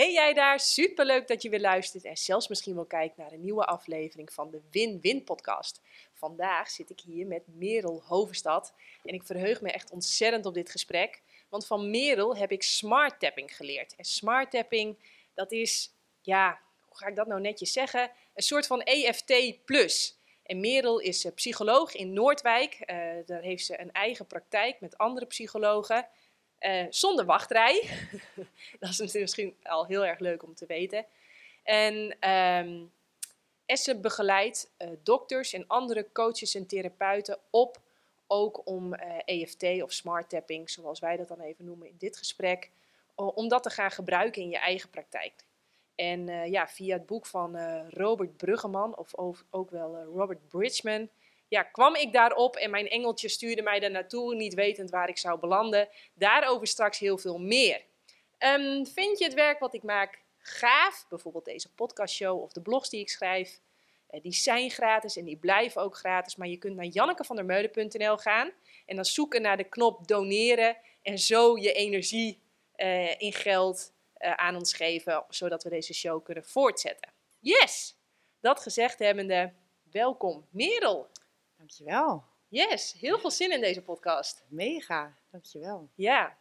Hey jij daar, superleuk dat je weer luistert en zelfs misschien wel kijkt naar een nieuwe aflevering van de Win-Win podcast. Vandaag zit ik hier met Merel Hoverstad en ik verheug me echt ontzettend op dit gesprek. Want van Merel heb ik smart tapping geleerd. En smart tapping, dat is, ja, hoe ga ik dat nou netjes zeggen? Een soort van EFT+. En Merel is eh, psycholoog in Noordwijk. Uh, daar heeft ze een eigen praktijk met andere psychologen. Uh, zonder wachtrij. dat is misschien al heel erg leuk om te weten. En um, Esse begeleidt uh, dokters en andere coaches en therapeuten op ook om EFT of smart tapping, zoals wij dat dan even noemen in dit gesprek, om dat te gaan gebruiken in je eigen praktijk. En ja, via het boek van Robert Bruggeman, of ook wel Robert Bridgman, ja, kwam ik daarop en mijn engeltje stuurde mij daar naartoe, niet wetend waar ik zou belanden. Daarover straks heel veel meer. Um, vind je het werk wat ik maak gaaf? Bijvoorbeeld deze podcastshow of de blogs die ik schrijf. Uh, die zijn gratis en die blijven ook gratis. Maar je kunt naar jannekevandermeulen.nl gaan en dan zoeken naar de knop doneren. En zo je energie uh, in geld uh, aan ons geven, zodat we deze show kunnen voortzetten. Yes! Dat gezegd hebbende, welkom Merel. Dankjewel. Yes, heel veel zin in deze podcast. Mega, dankjewel. Ja.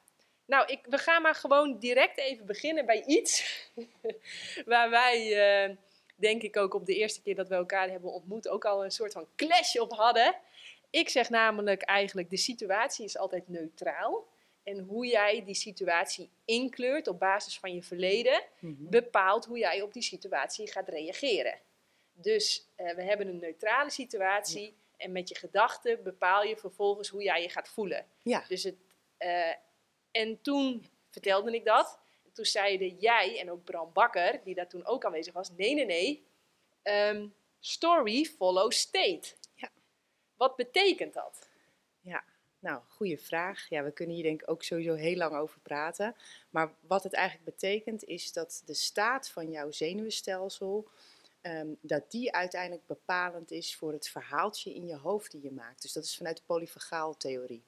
Nou, ik, we gaan maar gewoon direct even beginnen bij iets waar wij, uh, denk ik ook op de eerste keer dat we elkaar hebben ontmoet, ook al een soort van clash op hadden. Ik zeg namelijk eigenlijk, de situatie is altijd neutraal. En hoe jij die situatie inkleurt op basis van je verleden, mm -hmm. bepaalt hoe jij op die situatie gaat reageren. Dus uh, we hebben een neutrale situatie. Ja. En met je gedachten bepaal je vervolgens hoe jij je gaat voelen. Ja. Dus het, uh, en toen vertelde ik dat. En toen zeiden jij en ook Bram Bakker, die daar toen ook aanwezig was, nee, nee, nee. Um, story follow state. Ja. Wat betekent dat? Ja, nou, goede vraag. Ja, we kunnen hier denk ik ook sowieso heel lang over praten. Maar wat het eigenlijk betekent is dat de staat van jouw zenuwstelsel Um, dat die uiteindelijk bepalend is voor het verhaaltje in je hoofd die je maakt. Dus dat is vanuit de polyfagaaltheorie.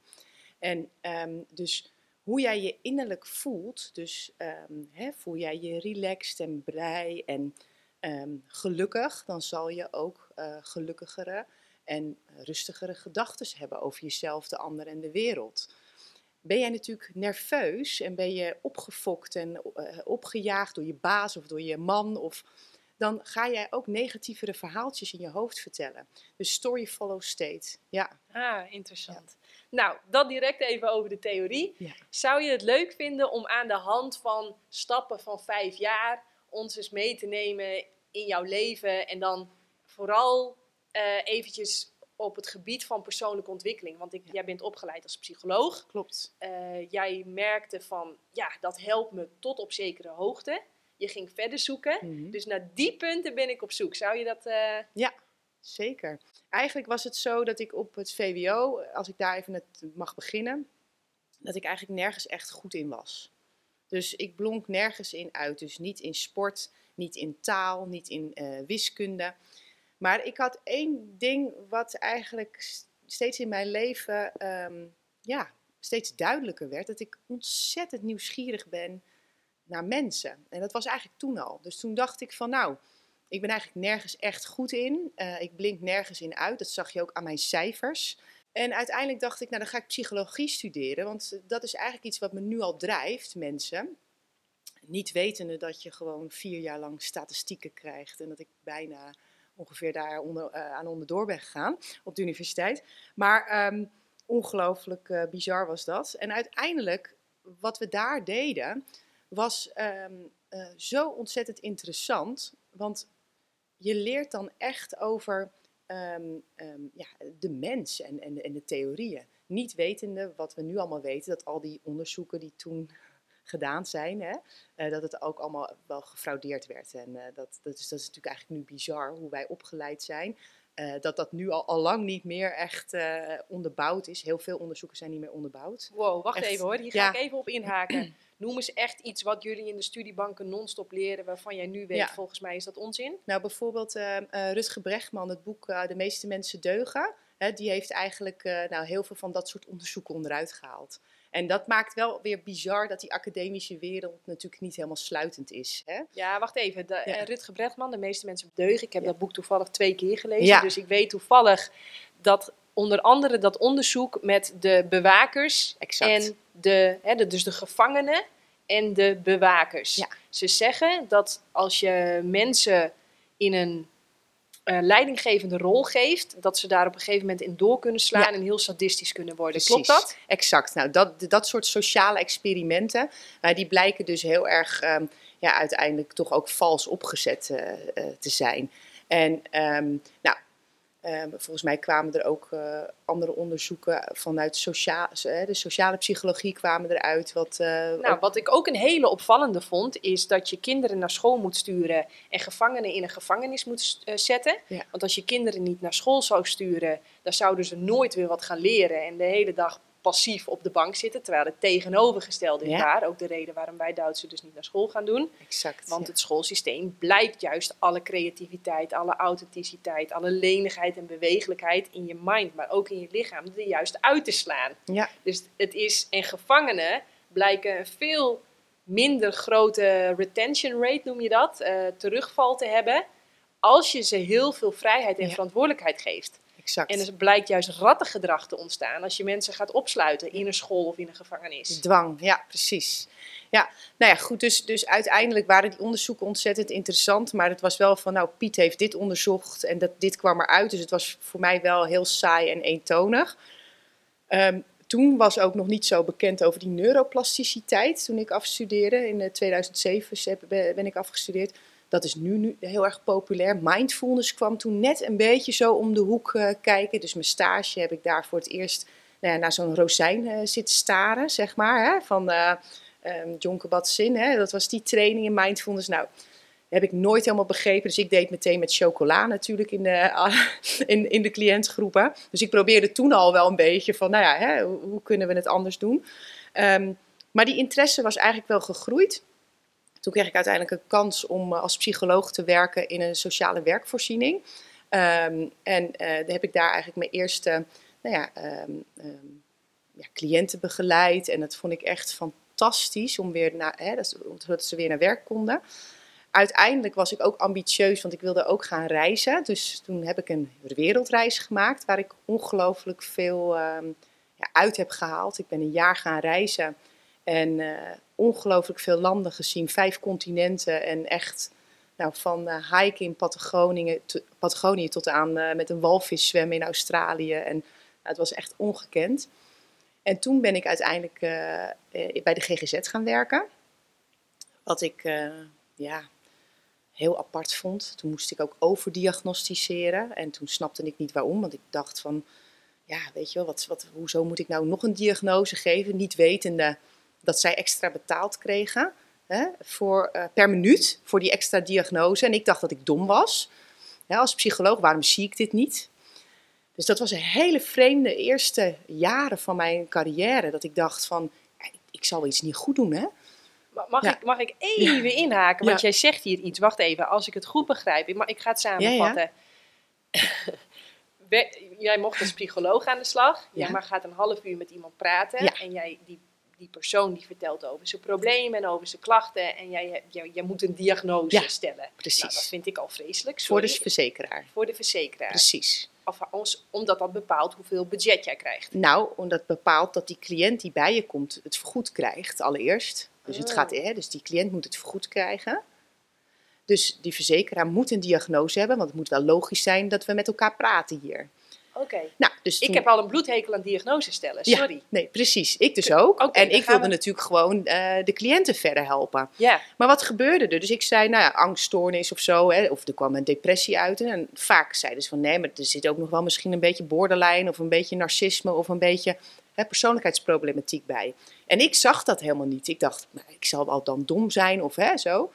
En um, dus hoe jij je innerlijk voelt, dus um, hè, voel jij je relaxed en blij en gelukkig, dan zal je ook uh, gelukkigere en rustigere gedachten hebben over jezelf, de ander en de wereld. Ben jij natuurlijk nerveus en ben je opgefokt en uh, opgejaagd door je baas of door je man of dan ga jij ook negatievere verhaaltjes in je hoofd vertellen. Dus story follow state. Ja. Ah, interessant. Ja. Nou, dat direct even over de theorie. Ja. Zou je het leuk vinden om aan de hand van stappen van vijf jaar ons eens mee te nemen in jouw leven en dan vooral uh, eventjes op het gebied van persoonlijke ontwikkeling. Want ik, ja. jij bent opgeleid als psycholoog. Klopt. Uh, jij merkte van, ja, dat helpt me tot op zekere hoogte. Je ging verder zoeken. Mhm. Mm -hmm. Dus naar die punten ben ik op zoek. Zou je dat... Uh... Ja, zeker. Eigenlijk was het zo dat ik op het VWO, als ik daar even het mag beginnen, dat ik eigenlijk nergens echt goed in was. Dus ik blonk nergens in uit. Dus niet in sport, niet in taal, niet in uh, wiskunde. Maar ik had één ding wat eigenlijk steeds in mijn leven um, ja, steeds duidelijker werd. Dat ik ontzettend nieuwsgierig ben naar mensen. En dat was eigenlijk toen al. Dus toen dacht ik van nou, ik ben eigenlijk nergens echt goed in. Uh, ik blink nergens in uit. Dat zag je ook aan mijn cijfers. En uiteindelijk dacht ik, nou dan ga ik psychologie studeren. Want dat is eigenlijk iets wat me nu al drijft, mensen. Niet wetende dat je gewoon vier jaar lang statistieken krijgt. En dat ik bijna ongeveer daar onder, uh, aan onderdoor ben gegaan op de universiteit. Maar um, ongelooflijk uh, bizar was dat. En uiteindelijk, wat we daar deden, was um, uh, zo ontzettend interessant. Want je leert dan echt over um, um, ja, de mens en, en, de theorieën. Niet wetende wat we nu allemaal weten, dat al die onderzoeken die toen gedaan zijn, hè, uh, dat het ook allemaal wel gefraudeerd werd. En uh, dat, dat, is, dat is natuurlijk eigenlijk nu bizar hoe wij opgeleid zijn. Uh, dat dat nu al, al lang niet meer echt uh, onderbouwd is. Heel veel onderzoeken zijn niet meer onderbouwd. Wow, wacht echt, even hoor. Hier ga ja. ik even op inhaken. Noem eens echt iets wat jullie in de studiebanken non-stop leren, waarvan jij nu weet, ja. volgens mij is dat onzin? Nou, bijvoorbeeld uh, Rutger Brechtman, het boek De meeste mensen deugen. Hè, die heeft eigenlijk nou, heel veel van dat soort onderzoeken onderuit gehaald. En dat maakt wel weer bizar dat die academische wereld natuurlijk niet helemaal sluitend is. Hè? Ja, wacht even. De, Ja. eh, Rutger Bregman, de meeste mensen deugen. Ik heb Ja. dat boek toevallig twee keer gelezen. Ja. Dus ik weet toevallig dat onder andere dat onderzoek met de bewakers Exact. en de, hè, de, dus de gevangenen en de bewakers. Ze zeggen dat als je mensen in een eh, leidinggevende rol geeft, dat ze daar op een gegeven moment in door kunnen slaan Ja. en heel sadistisch kunnen worden. Precies. Klopt dat? Exact. Nou, dat, dat soort sociale experimenten, eh, die blijken dus heel erg ehm, ja, uiteindelijk toch ook vals opgezet eh, eh, te zijn. En ehm, nou, ehm, volgens mij kwamen er ook eh, andere onderzoeken vanuit sociaal, de sociale psychologie kwamen eruit. Wat, eh, Nou, ook- wat ik ook een hele opvallende vond, is dat je kinderen naar school moet sturen en gevangenen in een gevangenis moet eh, zetten. Ja. Want als je kinderen niet naar school zou sturen, dan zouden ze nooit weer wat gaan leren en de hele dag passief op de bank zitten. Terwijl het tegenovergestelde is Ja. waar. Ook de reden waarom wij Duitsers dus niet naar school gaan doen. exact. Want ja. het schoolsysteem blijkt juist alle creativiteit, alle authenticiteit, alle lenigheid en bewegelijkheid in je mind, maar ook in je lichaam, er juist uit te slaan. Ja. Dus het is, en gevangenen blijken een veel minder grote retention rate, noem je dat, eh, terugval te hebben, als je ze heel veel vrijheid en Ja. verantwoordelijkheid geeft. Exact. En er blijkt juist rattengedrag te ontstaan als je mensen gaat opsluiten in een school of in een gevangenis. Dwang, ja, precies. Ja, nou ja, goed, dus, dus uiteindelijk waren die onderzoeken ontzettend interessant. Maar het was wel van, nou, Piet heeft dit onderzocht en dat, dit kwam eruit. Dus het was voor mij wel heel saai en eentonig. Ehm, toen was ook nog niet zo bekend over die neuroplasticiteit. Toen ik afstudeerde, in eh, 2007 heb- ben ben ik afgestudeerd. Dat is nu, nu heel erg populair. Mindfulness kwam toen net een beetje zo om de hoek eh, kijken. Dus mijn stage heb ik daar voor het eerst nou ja, naar zo'n rozijn eh, zitten staren, zeg maar. Hè, van eh ehm John Kabat-Zinn. Dat was die training in mindfulness. Nou, heb ik nooit helemaal begrepen. Dus ik deed meteen met chocola natuurlijk in de, in, in de cliëntgroepen. Dus ik probeerde toen al wel een beetje van, nou ja, hè, hoe, hoe kunnen we het anders doen? Ehm, maar die interesse was eigenlijk wel gegroeid. Toen kreeg ik uiteindelijk een kans om eh, als psycholoog te werken in een sociale werkvoorziening. Ehm, en dan heb ik daar eigenlijk mijn eerste nou ja, ehm, ehm, ja, cliënten begeleid. En dat vond ik echt fantastisch om weer naar, hè, dat, ze- weer naar werk konden. Uiteindelijk was ik ook ambitieus, want ik wilde ook gaan reizen. Dus toen heb ik een wereldreis gemaakt waar ik ongelooflijk veel ja, uit heb gehaald. Ik ben een jaar gaan reizen en eh, ongelooflijk veel landen gezien, vijf continenten en echt nou, van hiken in Patagonië, to- Patagonië tot aan eh, met een walvis zwemmen in Australië. En nou, het was echt ongekend. En toen ben ik uiteindelijk bij de GGZ gaan werken. Wat ik ja, heel apart vond. Toen moest ik ook overdiagnosticeren. En toen snapte ik niet waarom. Want ik dacht van, ja, weet je wel, wat, wat, hoezo moet ik nou nog een diagnose geven? Niet wetende dat zij extra betaald kregen hè, voor, eh, per minuut voor die extra diagnose. En ik dacht dat ik dom was. Ja, als psycholoog, waarom zie ik dit niet? Dus dat was een hele vreemde eerste jaren van mijn carrière. Dat ik dacht van, ik, zal iets niet goed doen, hè? Ma- Mag, Ja. ik, mag ik even inhaken? Want jij zegt hier iets. Wacht even, als ik het goed begrijp. Ik, ik ga het samenvatten. Jij mocht als psycholoog aan de slag. Jij maar gaat een half uur met iemand praten. En jij, die, die persoon die vertelt over zijn problemen en over zijn klachten. En jij, jij, jij moet een diagnose Ja, stellen. precies. Nou, dat vind ik al vreselijk. Voor de verzekeraar. Voor de verzekeraar. Precies. Of, omdat dat bepaalt hoeveel budget jij krijgt. Nou, omdat bepaalt dat die cliënt die bij je komt het vergoed krijgt, allereerst. Dus, het Ah. gaat, hè, dus die cliënt moet het vergoed krijgen. Dus die verzekeraar moet een diagnose hebben, want het moet wel logisch zijn dat we met elkaar praten hier. Oké. Nou, dus Ik heb al een bloedhekel aan diagnose stellen. Ja. Sorry. Nee, precies. Ik dus ook. En ik wilde we- natuurlijk gewoon eh, de cliënten verder helpen. Ja. Maar wat gebeurde er? Dus ik zei, nou ja, angststoornis of zo. Hè, of er kwam een depressie uit. En vaak zeiden ze van, nee, maar er zit ook nog wel misschien een beetje borderline... of een beetje narcisme of een beetje hè, persoonlijkheidsproblematiek bij. En ik zag dat helemaal niet. Ik dacht, nou, ik zal wel dan dom zijn of hè, zo.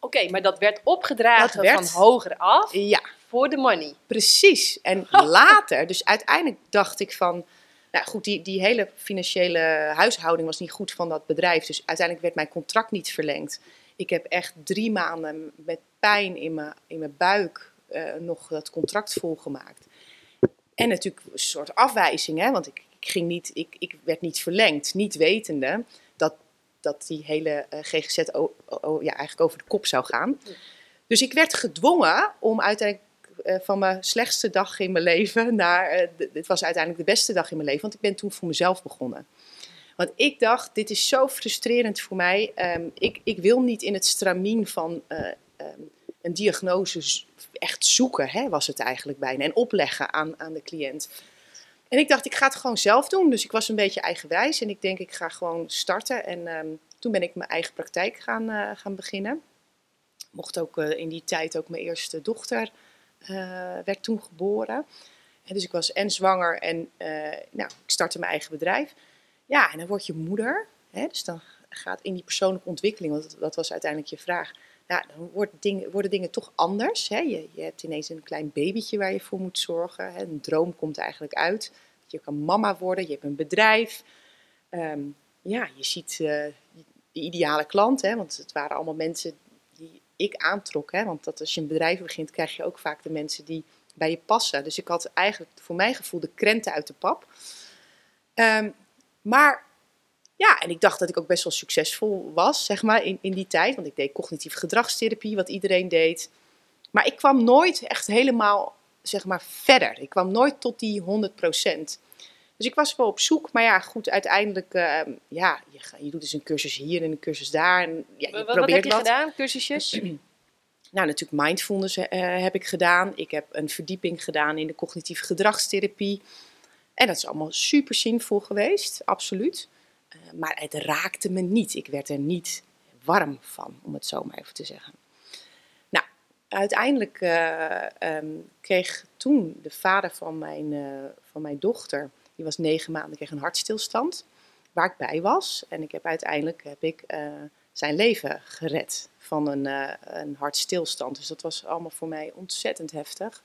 Oké, maar dat werd opgedragen Dat werd- van hoger af Ja, voor de money. Precies. En later, dus uiteindelijk dacht ik van, nou goed, die, die hele financiële huishouding was niet goed van dat bedrijf. Dus uiteindelijk werd mijn contract niet verlengd. Ik heb echt drie maanden met pijn in mijn, in mijn buik eh, nog dat contract volgemaakt. En natuurlijk een soort afwijzing, hè? want ik, ik ik, ging niet, ik, ik werd niet verlengd, niet wetende dat, dat die hele uh, GGZ o, o, ja, eigenlijk over de kop zou gaan. Dus ik werd gedwongen om uiteindelijk uh, van mijn slechtste dag in mijn leven naar. Uh, dit was uiteindelijk de beste dag in mijn leven, want ik ben toen voor mezelf begonnen. Want ik dacht, dit is zo frustrerend voor mij. Um, ik, ik wil niet in het stramien van uh, um, een diagnose echt zoeken, hè, was het eigenlijk bijna. En opleggen aan, aan de cliënt. En ik dacht, ik ga het gewoon zelf doen. Dus ik was een beetje eigenwijs en ik denk, ik ga gewoon starten. En um, toen ben ik mijn eigen praktijk gaan, gaan beginnen. Mocht ook in die tijd ook mijn eerste dochter werd toen geboren. En dus ik was en zwanger en nou, ik startte mijn eigen bedrijf. Ja, en dan word je moeder. Hè, dus dan gaat in die persoonlijke ontwikkeling, want dat was uiteindelijk je vraag. Dan dingen, worden dingen toch anders. Hè? Je, je hebt ineens een klein babytje waar je voor moet zorgen. Hè? Een droom komt eigenlijk uit. Je kan mama worden, je hebt een bedrijf. Um, ja, je ziet uh, de ideale klant, hè? want het waren allemaal mensen ik aantrok. Hè? Want dat als je een bedrijf begint, krijg je ook vaak de mensen die bij je passen. Dus ik had eigenlijk voor mijn gevoel de krenten uit de pap. Um, maar ja, en ik dacht dat ik ook best wel succesvol was, zeg maar, in, in die tijd. Want ik deed cognitieve gedragstherapie, wat iedereen deed. Maar ik kwam nooit echt helemaal, zeg maar, verder. Ik kwam nooit tot die 100%. Dus ik was wel op zoek, maar ja, goed, uiteindelijk, uh, ja, je, je, doet dus een cursus hier en een cursus daar. En, ja, je wat, probeert wat heb je wat. gedaan, cursusjes? nou, natuurlijk mindfulness uh, heb ik gedaan. Ik heb een verdieping gedaan in de cognitieve gedragstherapie. En dat is allemaal super zinvol geweest, absoluut. Uh, maar het raakte me niet. Ik werd er niet warm van, om het zo maar even te zeggen. Nou, uiteindelijk uh, um, kreeg toen de vader van mijn, van mijn dochter, die was negen maanden, kreeg een hartstilstand, waar ik bij was. En ik heb uiteindelijk heb ik, zijn leven gered van een, een hartstilstand. Dus dat was allemaal voor mij ontzettend heftig.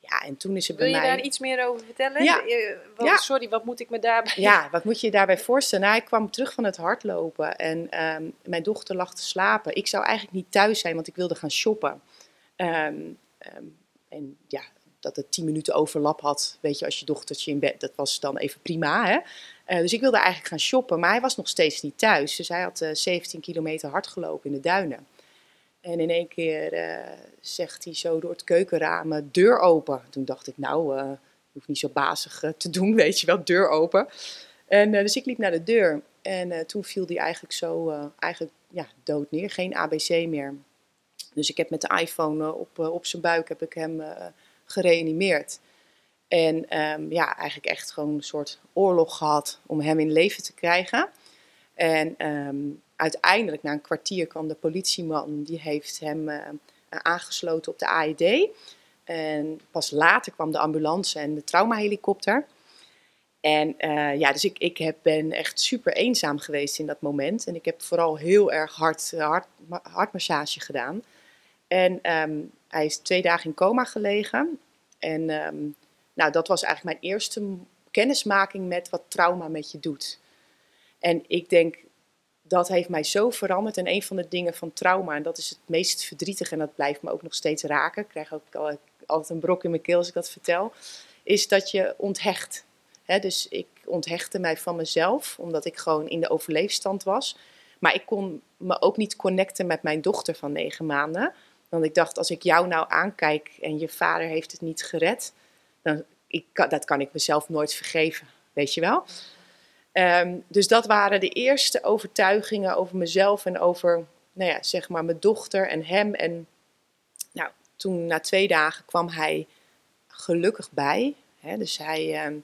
Ja, en toen is het Wil bij je mij... daar iets meer over vertellen? Ja. Eh, wat- Ja. Sorry, wat moet ik me daarbij... Ja, wat moet je je daarbij voorstellen? Nou, ik kwam terug van het hardlopen en ehm, mijn dochter lag te slapen. Ik zou eigenlijk niet thuis zijn, want ik wilde gaan shoppen. Ehm, ehm, en ja, dat het tien minuten overlap had, weet je, als je dochtertje in bed, dat was dan even prima, hè. Eh, dus ik wilde eigenlijk gaan shoppen, maar hij was nog steeds niet thuis. Dus hij had eh 17 kilometer hard gelopen in de duinen. En in één keer eh, zegt hij zo door het keukenraam, deur open. Toen dacht ik, nou, je hoeft niet zo bazig te doen, weet je wel, deur open. En dus ik liep naar de deur. En toen viel hij eigenlijk zo, eigenlijk, ja, dood neer. Geen ABC meer. Dus ik heb met de iPhone op, op zijn buik heb ik hem gereanimeerd. En ehm, ja, eigenlijk echt gewoon een soort oorlog gehad om hem in leven te krijgen. En ehm, uiteindelijk, na een kwartier, kwam de politieman. Die heeft hem eh, aangesloten op de AED. En pas later kwam de ambulance en de traumahelikopter. En eh, ja, dus ik, ik heb, ben echt super eenzaam geweest in dat moment. En ik heb vooral heel erg hard, eh, hard, ma- hartmassage gedaan. En hij is twee dagen in coma gelegen. En ehm, nou, dat was eigenlijk mijn eerste kennismaking met wat trauma met je doet. En ik denk, dat heeft mij zo veranderd. En een van de dingen van trauma, en dat is het meest verdrietig, en dat blijft me ook nog steeds raken. Ik krijg ook al- altijd een brok in mijn keel als ik dat vertel. Is dat je onthecht. Dus ik onthechtte mij van mezelf, omdat ik gewoon in de overleefstand was. Maar ik kon me ook niet connecten met mijn dochter van negen maanden. Want ik dacht, als ik jou nou aankijk en je vader heeft het niet gered, dan ik, dat kan ik mezelf nooit vergeven. Weet je wel? Ehm, dus dat waren de eerste overtuigingen over mezelf en over, nou ja, zeg maar, mijn dochter en hem. En nou, toen na twee dagen kwam hij gelukkig bij. Hè, dus hij, ehm,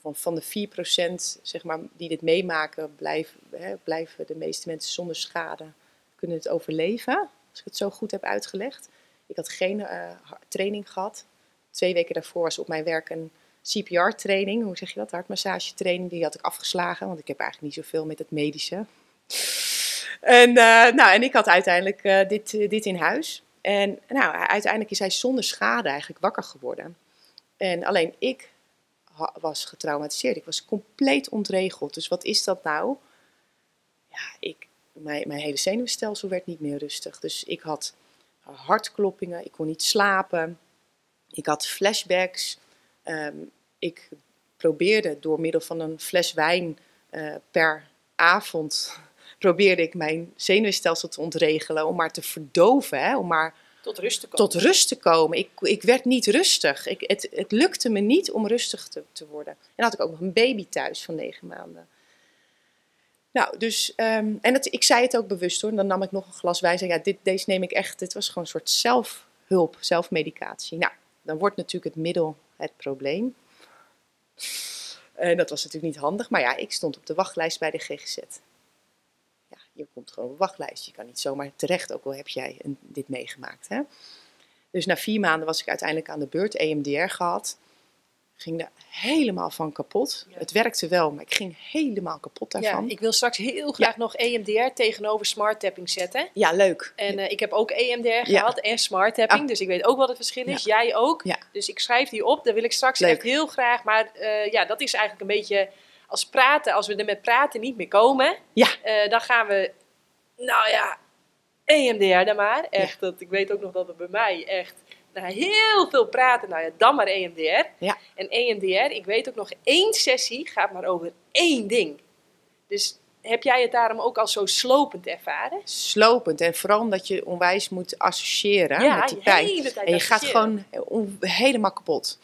van, van de 4% zeg maar, die dit meemaken, hè, blijven de meeste mensen zonder schade, kunnen het overleven. Als ik het zo goed heb uitgelegd. Ik had geen eh, training gehad. Twee weken daarvoor was op mijn werk een CPR-training, hoe zeg je dat? Hartmassagetraining, die had ik afgeslagen, want ik heb eigenlijk niet zoveel met het medische. En, eh, nou, en ik had uiteindelijk eh, dit, dit in huis. En nou, uiteindelijk is hij zonder schade eigenlijk wakker geworden. En alleen ik was getraumatiseerd. Ik was compleet ontregeld. Dus wat is dat nou? Ja, ik, mijn, mijn hele zenuwstelsel werd niet meer rustig. Dus ik had hartkloppingen, ik kon niet slapen. Ik had flashbacks. Ehm, ik probeerde door middel van een fles wijn eh, per avond probeerde ik mijn zenuwstelsel te ontregelen om maar te verdoven, hè, om maar Tot rust te komen. tot rust te komen. Ik, ik werd niet rustig. Ik, het, het lukte me niet om rustig te, te worden. En dan had ik ook nog een baby thuis van negen maanden. Nou, dus, ehm, en het, ik zei het ook bewust hoor. Dan nam ik nog een glas wijn. Zei, ja, dit, deze neem ik echt. Dit was gewoon een soort zelfhulp, zelfmedicatie. Nou, dan wordt natuurlijk het middel het probleem. En dat was natuurlijk niet handig. Maar ja, ik stond op de wachtlijst bij de GGZ. Ja, je komt gewoon op de wachtlijst. Je kan niet zomaar terecht, ook al heb jij een, dit meegemaakt. Hè? Dus na vier maanden was ik uiteindelijk aan de beurt, EMDR gehad. Ging er helemaal van kapot. Ja. Het werkte wel, maar ik ging helemaal kapot Ja, daarvan. Ja, ik wil straks heel graag nog EMDR tegenover smart tapping zetten. leuk. En eh, ik heb ook EMDR Ja. gehad en smart tapping, Ah. dus ik weet ook wat het verschil is. Jij ook. Ja. Dus ik schrijf die op, dat wil ik straks Leuk. echt heel graag. Maar eh, ja, dat is eigenlijk een beetje als praten, als we er met praten niet meer komen, Ja. eh, dan gaan we, nou ja, EMDR dan maar. Echt, dat, ik weet ook nog dat het bij mij echt, heel veel praten, nou ja, dan maar EMDR. Ja. En EMDR, ik weet ook nog, één sessie gaat maar over één ding. Dus heb jij het daarom ook al zo slopend ervaren? Slopend. En vooral omdat je onwijs moet associëren ja, met die pijn. En je gaat gewoon on- helemaal kapot.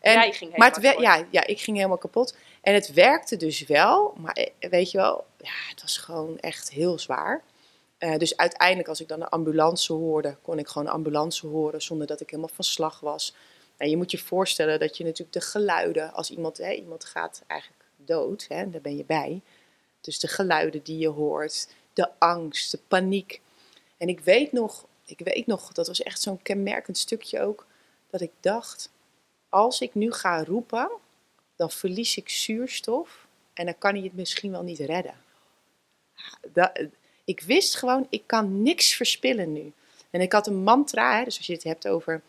En, Jij ging maar het helemaal wer- ja, ja, ik ging helemaal kapot. En het werkte dus wel. Maar eh, weet je wel, ja, het was gewoon echt heel zwaar. Eh, dus uiteindelijk, als ik dan een ambulance hoorde, kon ik gewoon ambulance horen zonder dat ik helemaal van slag was. En je moet je voorstellen dat je natuurlijk de geluiden, als iemand, hè, iemand gaat eigenlijk dood, hè, daar ben je bij. Dus de geluiden die je hoort, de angst, de paniek. En ik weet nog, ik weet nog, dat was echt zo'n kenmerkend stukje ook, dat ik dacht, als ik nu ga roepen, dan verlies ik zuurstof en dan kan hij het misschien wel niet redden. Dat, ik wist gewoon, ik kan niks verspillen nu. En ik had een mantra, hè, dus als je het hebt over,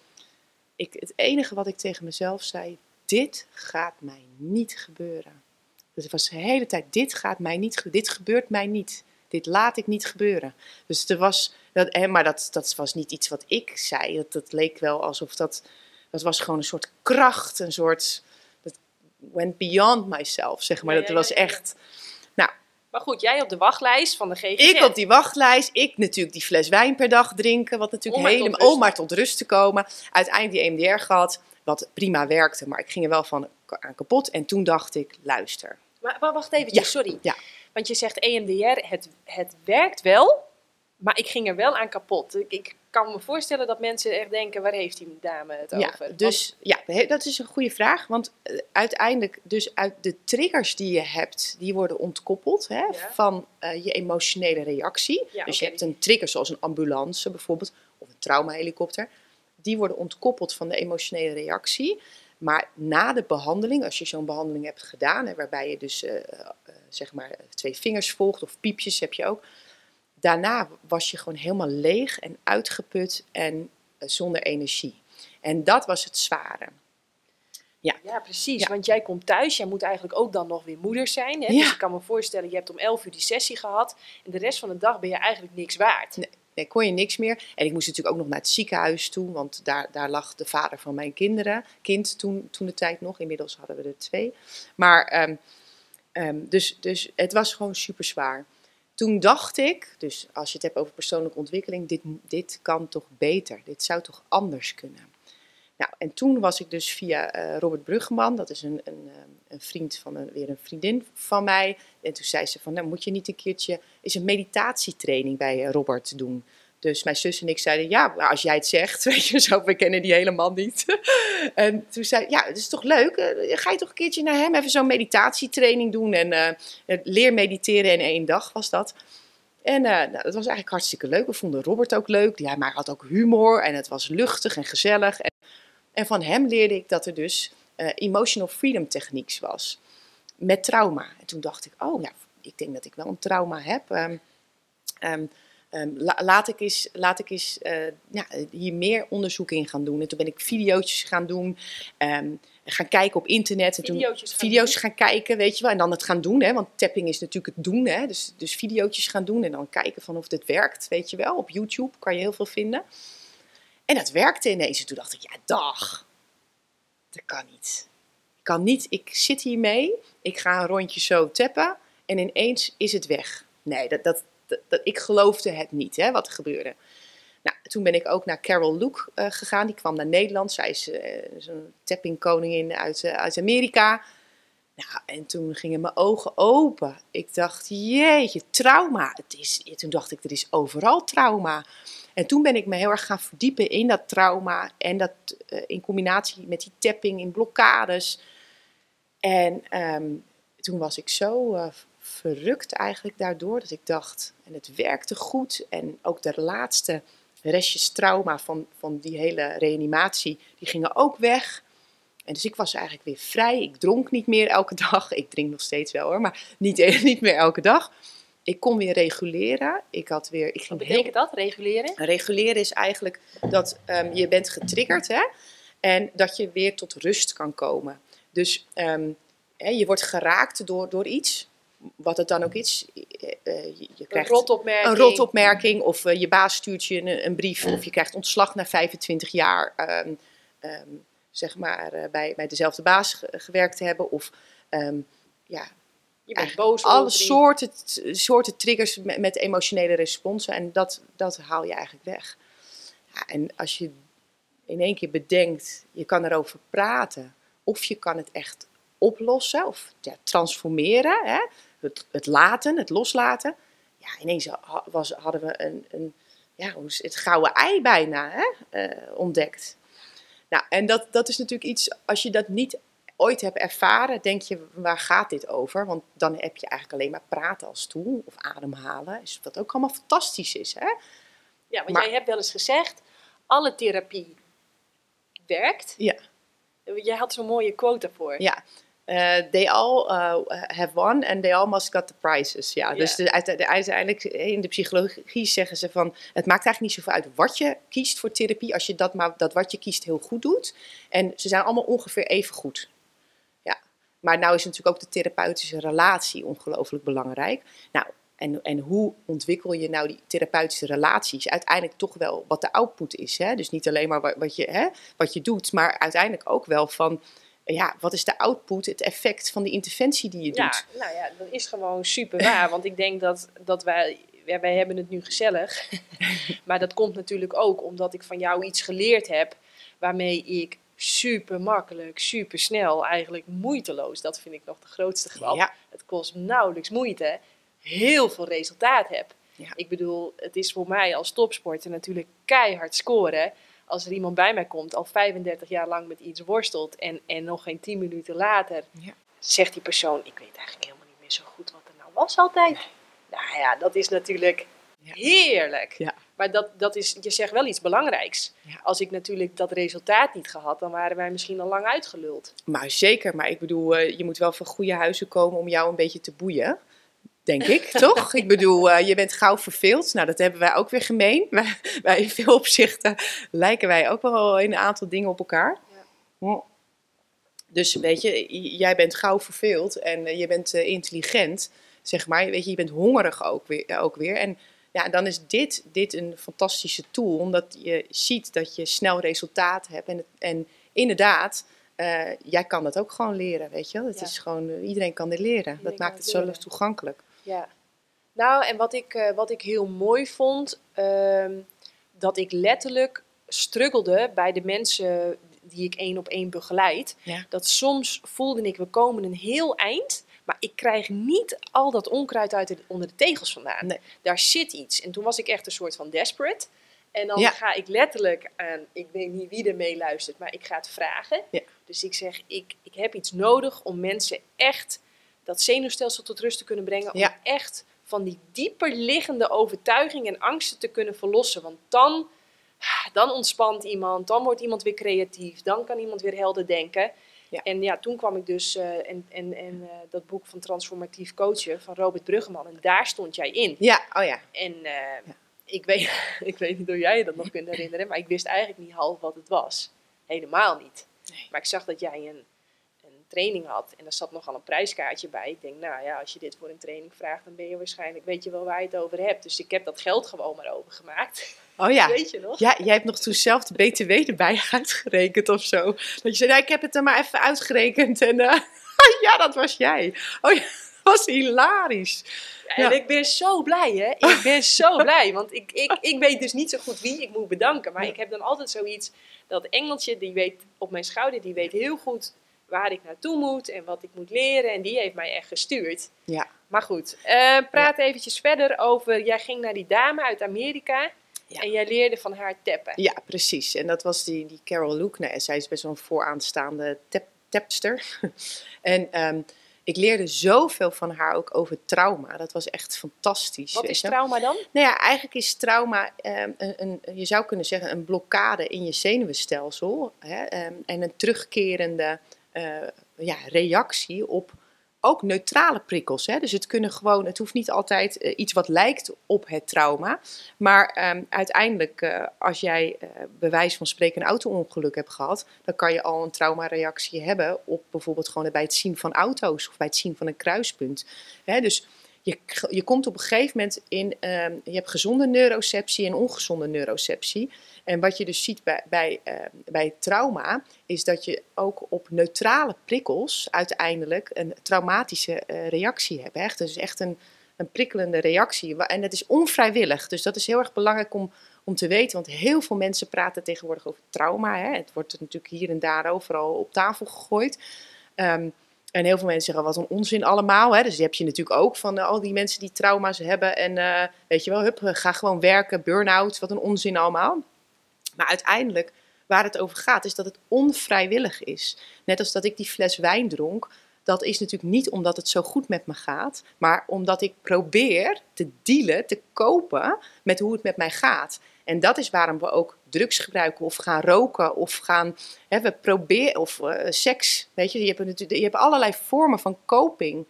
ik, het enige wat ik tegen mezelf zei, dit gaat mij niet gebeuren. Dus het was de hele tijd, dit gaat mij niet, dit gebeurt mij niet. Dit laat ik niet gebeuren. Dus er was, dat, hè, maar dat, dat was niet iets wat ik zei. Dat, dat leek wel alsof dat, dat was gewoon een soort kracht, een soort, dat went beyond myself, zeg maar. Ja, dat ja, was ja, echt, Maar goed, jij op de wachtlijst van de GGZ. ik op die wachtlijst, ik natuurlijk die fles wijn per dag drinken, wat natuurlijk Om helemaal, om maar tot rust te komen. Uiteindelijk die EMDR gehad, wat prima werkte, maar ik ging er wel van aan kapot. En toen dacht ik, luister, Maar, maar wacht even, Ja, sorry. ja. Want je zegt EMDR, het, het werkt wel, maar ik ging er wel aan kapot. Ik, ik kan me voorstellen dat mensen echt denken, waar heeft die dame het Ja, over? dus ja, dat is een goede vraag. Want eh, uiteindelijk, dus uit de triggers die je hebt, die worden ontkoppeld hè, Ja. van eh, je emotionele reactie. Ja, dus je hebt een trigger zoals een ambulance bijvoorbeeld, of een traumahelikopter. Die worden ontkoppeld van de emotionele reactie. Maar na de behandeling, als je zo'n behandeling hebt gedaan, hè, waarbij je dus eh, zeg maar twee vingers volgt of piepjes heb je ook. Daarna was je gewoon helemaal leeg en uitgeput en eh, zonder energie. En dat was het zware. Ja, precies. Ja. Want jij komt thuis, jij moet eigenlijk ook dan nog weer moeder zijn. Hè? Ja. Dus ik kan me voorstellen, je hebt om 11 uur die sessie gehad. En de rest van de dag ben je eigenlijk niks waard. Nee. Nee, kon je niks meer. En ik moest natuurlijk ook nog naar het ziekenhuis toe, want daar, daar lag de vader van mijn kinderen. Kind toen, toen de tijd nog, inmiddels hadden we er twee. Maar, ehm, ehm, dus, dus het was gewoon super zwaar. Toen dacht ik, dus als je het hebt over persoonlijke ontwikkeling, dit, dit kan toch beter. Dit zou toch anders kunnen. Nou, en toen was ik dus via eh, Robert Bruggeman, dat is een, een, ehm, een vriend van een, weer een vriendin van mij. En toen zei ze van, nou moet je niet een keertje is een meditatietraining bij eh, Robert doen. Dus mijn zus en ik zeiden, ja, als jij het zegt, weet je, zo, we kennen die helemaal niet. en toen zei ja, het is toch leuk, eh, ga je toch een keertje naar hem even zo'n meditatietraining doen en eh, leer mediteren in één dag was dat. En eh, nou, dat was eigenlijk hartstikke leuk. We vonden Robert ook leuk. Maar hij had ook humor en het was luchtig en gezellig. En, en van hem leerde ik dat er dus emotional freedom techniques was. Met trauma. En toen dacht ik, oh ja, ik denk dat ik wel een trauma heb. Ehm, ehm, la- laat ik eens, laat ik eens eh, ja, hier meer onderzoek in gaan doen. En toen ben ik video's gaan doen. ehm, gaan kijken op internet. En toen Video's gaan video's doen. gaan kijken, weet je wel. En dan het gaan doen, hè. Want tapping is natuurlijk het doen, hè. Dus, dus video's gaan doen en dan kijken van of dit werkt, weet je wel. Op YouTube kan je heel veel vinden. En dat werkte ineens. En toen dacht ik, ja, dag. Dat kan niet. kan niet, ik zit hiermee, ik ga een rondje zo tappen en ineens is het weg. Nee, dat, dat, dat, ik geloofde het niet, hè, wat er gebeurde. Nou, toen ben ik ook naar Carol Luke uh, gegaan. Die kwam naar Nederland. Zij is uh, zo'n tappingkoningin uit, uh, uit Amerika. Nou, en toen gingen mijn ogen open. Ik dacht, jeetje, trauma. Het is, toen dacht ik, er is overal trauma. En toen ben ik me heel erg gaan verdiepen in dat trauma. En dat in combinatie met die tapping in blokkades. En ehm, toen was ik zo verrukt eigenlijk daardoor. Dat ik dacht, en het werkte goed. En ook de laatste restjes trauma van, van die hele reanimatie, die gingen ook weg. En dus ik was eigenlijk weer vrij. Ik dronk niet meer elke dag. Ik drink nog steeds wel hoor, maar niet, niet meer elke dag. Ik kon weer reguleren. Ik had weer, ik ging Wat betekent dat, reguleren? Reguleren is eigenlijk dat um, je bent getriggerd hè, en dat je weer tot rust kan komen. Dus um, hè, je wordt geraakt door, door iets wat het dan ook is. Uh, je krijgt een rotopmerking. Een rotopmerking of uh, je baas stuurt je een, een, brief of je krijgt ontslag na 25 jaar, um, um, zeg maar, uh, bij, bij dezelfde baas gewerkt te hebben. Of um, ja, je bent boos alle soorten, soorten triggers met, met, emotionele responsen en dat, dat haal je eigenlijk weg. Ja, en als je in één keer bedenkt, je kan erover praten of je kan het echt oplossen of ja, transformeren. Hè? Het, het laten, het loslaten. Ja, ineens was, hadden we een, een ja, het gouden ei bijna hè, uh, ontdekt. Nou, en dat, dat is natuurlijk iets, als je dat niet ooit hebt ervaren, denk je, waar gaat dit over? Want dan heb je eigenlijk alleen maar praten als tool of ademhalen, wat ook allemaal fantastisch is. Hè? Ja, want maar, jij hebt wel eens gezegd, alle therapie werkt. Ja. Jij had zo'n mooie quote daarvoor. Ja, uh, they all uh, have won and they all must got the prizes. Ja, dus de, uiteindelijk in de psychologie zeggen ze van het maakt eigenlijk niet zoveel uit wat je kiest voor therapie, als je dat, maar, dat wat je kiest heel goed doet. En ze zijn allemaal ongeveer even goed. Ja, maar nou is natuurlijk ook de therapeutische relatie ongelooflijk belangrijk. Nou, en, en hoe ontwikkel je nou die therapeutische relaties? Uiteindelijk toch wel wat de output is. Hè? Dus niet alleen maar wat, wat je, hè, wat je doet, maar uiteindelijk ook wel van ja, wat is de output, het effect van de interventie die je doet? Ja, nou ja, dat is gewoon super waar. want ik denk dat, dat wij, ja, wij hebben het nu gezellig. maar dat komt natuurlijk ook omdat ik van jou iets geleerd heb waarmee ik super makkelijk, super snel, eigenlijk moeiteloos, dat vind ik nog de grootste grap. Ja. Het kost nauwelijks moeite, heel veel resultaat heb. Ja. Ik bedoel, het is voor mij als topsporter natuurlijk keihard scoren als er iemand bij mij komt, al 35 jaar lang met iets worstelt en, en nog geen 10 minuten later ja. zegt die persoon: Ik weet eigenlijk helemaal niet meer zo goed wat er nou was altijd. Nou ja, dat is natuurlijk heerlijk. Ja. Maar dat, dat is, je zegt wel iets belangrijks. Als ik natuurlijk dat resultaat niet gehad, dan waren wij misschien al lang uitgeluld. Maar zeker, maar ik bedoel, uh, je moet wel van goede huizen komen om jou een beetje te boeien denk ik, toch? Ik bedoel, uh, je bent gauw verveeld. Nou, dat hebben wij ook weer gemeen. Wij, in veel opzichten lijken wij ook wel in een aantal dingen op elkaar. Ja. Dus weet je, jij bent gauw verveeld en uh, je bent uh, intelligent, zeg maar. Weet je, je bent hongerig ook weer. Ook weer. En ja, dan is dit, dit een fantastische tool, omdat je ziet dat je snel resultaat hebt. En, en inderdaad, jij kan dat ook gewoon leren, weet je. Het is gewoon, iedereen kan dit leren. dat maakt het zo toegankelijk. Ja. Nou, en wat ik, uh, wat ik heel mooi vond, uh, dat ik letterlijk struggelde bij de mensen die ik één op één begeleid. Dat soms voelde ik, we komen een heel eind, maar ik krijg niet al dat onkruid uit de, onder de tegels vandaan. Nee. Daar zit iets. En toen was ik echt een soort van desperate. En dan ga ik letterlijk aan, ik weet niet wie er mee luistert, maar ik ga het vragen. Ja. Dus ik zeg, ik, ik heb iets nodig om mensen echt dat zenuwstelsel tot rust te kunnen brengen. Om echt van die dieper liggende overtuigingen en angsten te kunnen verlossen. Want dan, dan ontspant iemand, dan wordt iemand weer creatief, dan kan iemand weer helder denken. Ja. En ja, toen kwam ik dus uh, en, en, en uh, dat boek van Transformatief Coachen van Robert Bruggeman. En daar stond jij in. Ja, oh ja. En uh, ja. Ik, weet, ik weet niet hoe jij je dat nog kunt herinneren, maar ik wist eigenlijk niet half wat het was. Helemaal niet. Nee. Maar ik zag dat jij een training had. En er zat nogal een prijskaartje bij. Ik denk, nou ja, als je dit voor een training vraagt, dan ben je waarschijnlijk, weet je wel waar je het over hebt. Dus ik heb dat geld gewoon maar overgemaakt. Oh ja. Weet je nog? Ja, jij hebt nog toen zelf de BTW erbij uitgerekend of zo. Dat je zei, nou, ik heb het er maar even uitgerekend. En eh, ja, dat was jij. Oh ja, dat was hilarisch. En ik ben zo blij, hè? Ik ben zo blij, want ik, ik, ik weet dus niet zo goed wie ik moet bedanken. Maar ik heb dan altijd zoiets, dat engeltje, die weet op mijn schouder, die weet heel goed waar ik naartoe moet en wat ik moet leren. En die heeft mij echt gestuurd. Ja. Maar goed, uh, praat ja. eventjes verder over, jij ging naar die dame uit Amerika. Ja. En jij leerde van haar tappen. Ja, precies. En dat was die, die Carol Luke. Nou, zij is best wel een vooraanstaande tap, tapster. en um, ik leerde zoveel van haar ook over trauma. Dat was echt fantastisch. Wat is trauma dan? Nou ja, eigenlijk is trauma, um, een, een, je zou kunnen zeggen, een blokkade in je zenuwstelsel. Hè, um, en een terugkerende ja, reactie op ook neutrale prikkels. Hè? Dus het kunnen gewoon, het hoeft niet altijd uh, iets wat lijkt op het trauma. Maar um, uiteindelijk, uh, als jij uh, bewijs van spreken een auto-ongeluk hebt gehad, dan kan je al een traumareactie hebben op bijvoorbeeld gewoon bij het zien van auto's of bij het zien van een kruispunt. Hè? Dus je, je komt op een gegeven moment in, um, je hebt gezonde neuroceptie en ongezonde neuroceptie. En wat je dus ziet bij, bij, uh, bij trauma, is dat je ook op neutrale prikkels uiteindelijk een traumatische uh, reactie hebt. Echt. Dus echt een, een prikkelende reactie. En dat is onvrijwillig. Dus dat is heel erg belangrijk om, om te weten. Want heel veel mensen praten tegenwoordig over trauma. Hè. Het wordt natuurlijk hier en daar overal op tafel gegooid. Um, en heel veel mensen zeggen, wat een onzin allemaal. Hè? Dus die heb je natuurlijk ook van uh, al die mensen die trauma's hebben. En uh, weet je wel, hup, ga gewoon werken, burn-out, wat een onzin allemaal. Maar uiteindelijk, waar het over gaat, is dat het onvrijwillig is. Net als dat ik die fles wijn dronk. Dat is natuurlijk niet omdat het zo goed met me gaat, maar omdat ik probeer te dealen, te kopen met hoe het met mij gaat. En dat is waarom we ook drugs gebruiken of gaan roken of gaan, hè, we proberen, of uh, seks, weet je, je hebt, je hebt allerlei vormen van coping.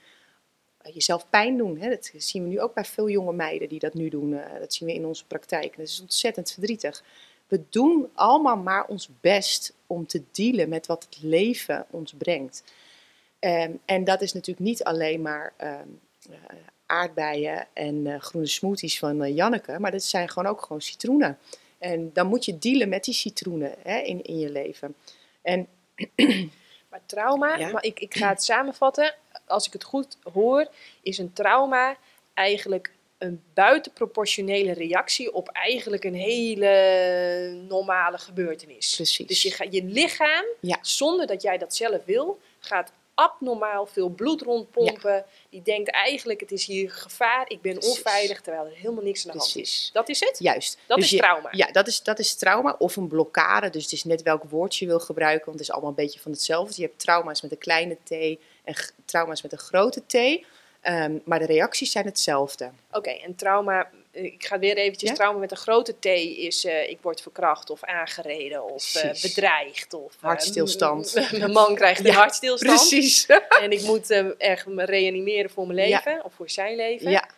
Jezelf pijn doen, hè, dat zien we nu ook bij veel jonge meiden die dat nu doen. Uh, dat zien we in onze praktijk. Dat is ontzettend verdrietig. We doen allemaal maar ons best om te dealen met wat het leven ons brengt. Um, en dat is natuurlijk niet alleen maar uh, aardbeien en groene smoothies van Janneke, maar dat zijn gewoon ook gewoon citroenen. En dan moet je dealen met die citroenen hè, in, in je leven. En, maar trauma, ja? maar ik, ik ga het samenvatten. Als ik het goed hoor, is een trauma eigenlijk een buitenproportionele reactie op eigenlijk een hele normale gebeurtenis. Precies. Dus je, ga, je lichaam, ja. zonder dat jij dat zelf wil, gaat abnormaal veel bloed rondpompen. Ja. Die denkt eigenlijk, het is hier gevaar, ik ben Precies. onveilig, terwijl er helemaal niks aan de hand is. Dat is het? Juist. Dat dus is je, trauma. Ja, dat is, dat is trauma of een blokkade. Dus het is net welk woord je wil gebruiken, want het is allemaal een beetje van hetzelfde. Je hebt trauma's met een kleine t en trauma's met een grote t. Um, maar de reacties zijn hetzelfde. Oké, okay, en trauma, ik ga weer eventjes, ja? trauma met een grote T is uh, ik word verkracht of aangereden of uh, bedreigd. Of, hartstilstand. mijn man krijgt ja, hartstilstand. Precies. en ik moet echt me reanimeren voor mijn leven of voor zijn leven. Ja.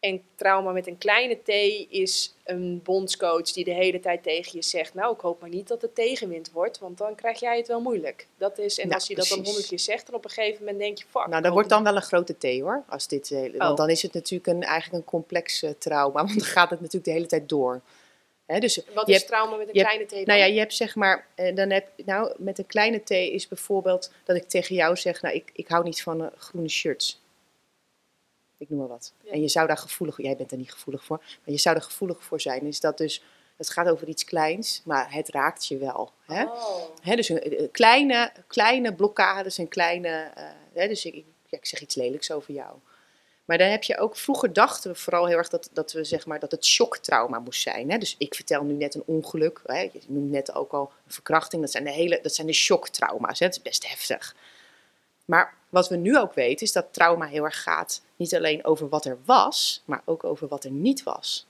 En trauma met een kleine T is een bondscoach die de hele tijd tegen je zegt: Nou, ik hoop maar niet dat het tegenwind wordt, want dan krijg jij het wel moeilijk. Dat is, en nou, als je precies. dat dan honderd keer zegt, dan op een gegeven moment denk je: Fuck. Nou, dat wordt dan wel een grote T hoor. Als dit, oh. Want dan is het natuurlijk een, eigenlijk een complex uh, trauma, want dan gaat het natuurlijk de hele tijd door. He, dus Wat is hebt, trauma met een kleine T? Dan? Nou ja, je hebt zeg maar, uh, dan heb, nou, met een kleine T is bijvoorbeeld dat ik tegen jou zeg: Nou, ik, ik hou niet van uh, groene shirts ik noem maar wat. Ja. En je zou daar gevoelig, jij bent er niet gevoelig voor, maar je zou er gevoelig voor zijn. Is dat dus, het gaat over iets kleins, maar het raakt je wel. Hè? Oh. Hè, dus een, een, kleine, kleine blokkades en kleine, uh, hè, dus ik, ja, ik zeg iets lelijks over jou. Maar dan heb je ook, vroeger dachten we vooral heel erg dat, dat, we, zeg maar, dat het shocktrauma moest zijn. Hè? Dus ik vertel nu net een ongeluk, hè? je noemt net ook al een verkrachting, dat zijn de, hele, dat zijn de shocktrauma's. Hè? Dat is best heftig. Maar wat we nu ook weten is dat trauma heel erg gaat niet alleen over wat er was, maar ook over wat er niet was.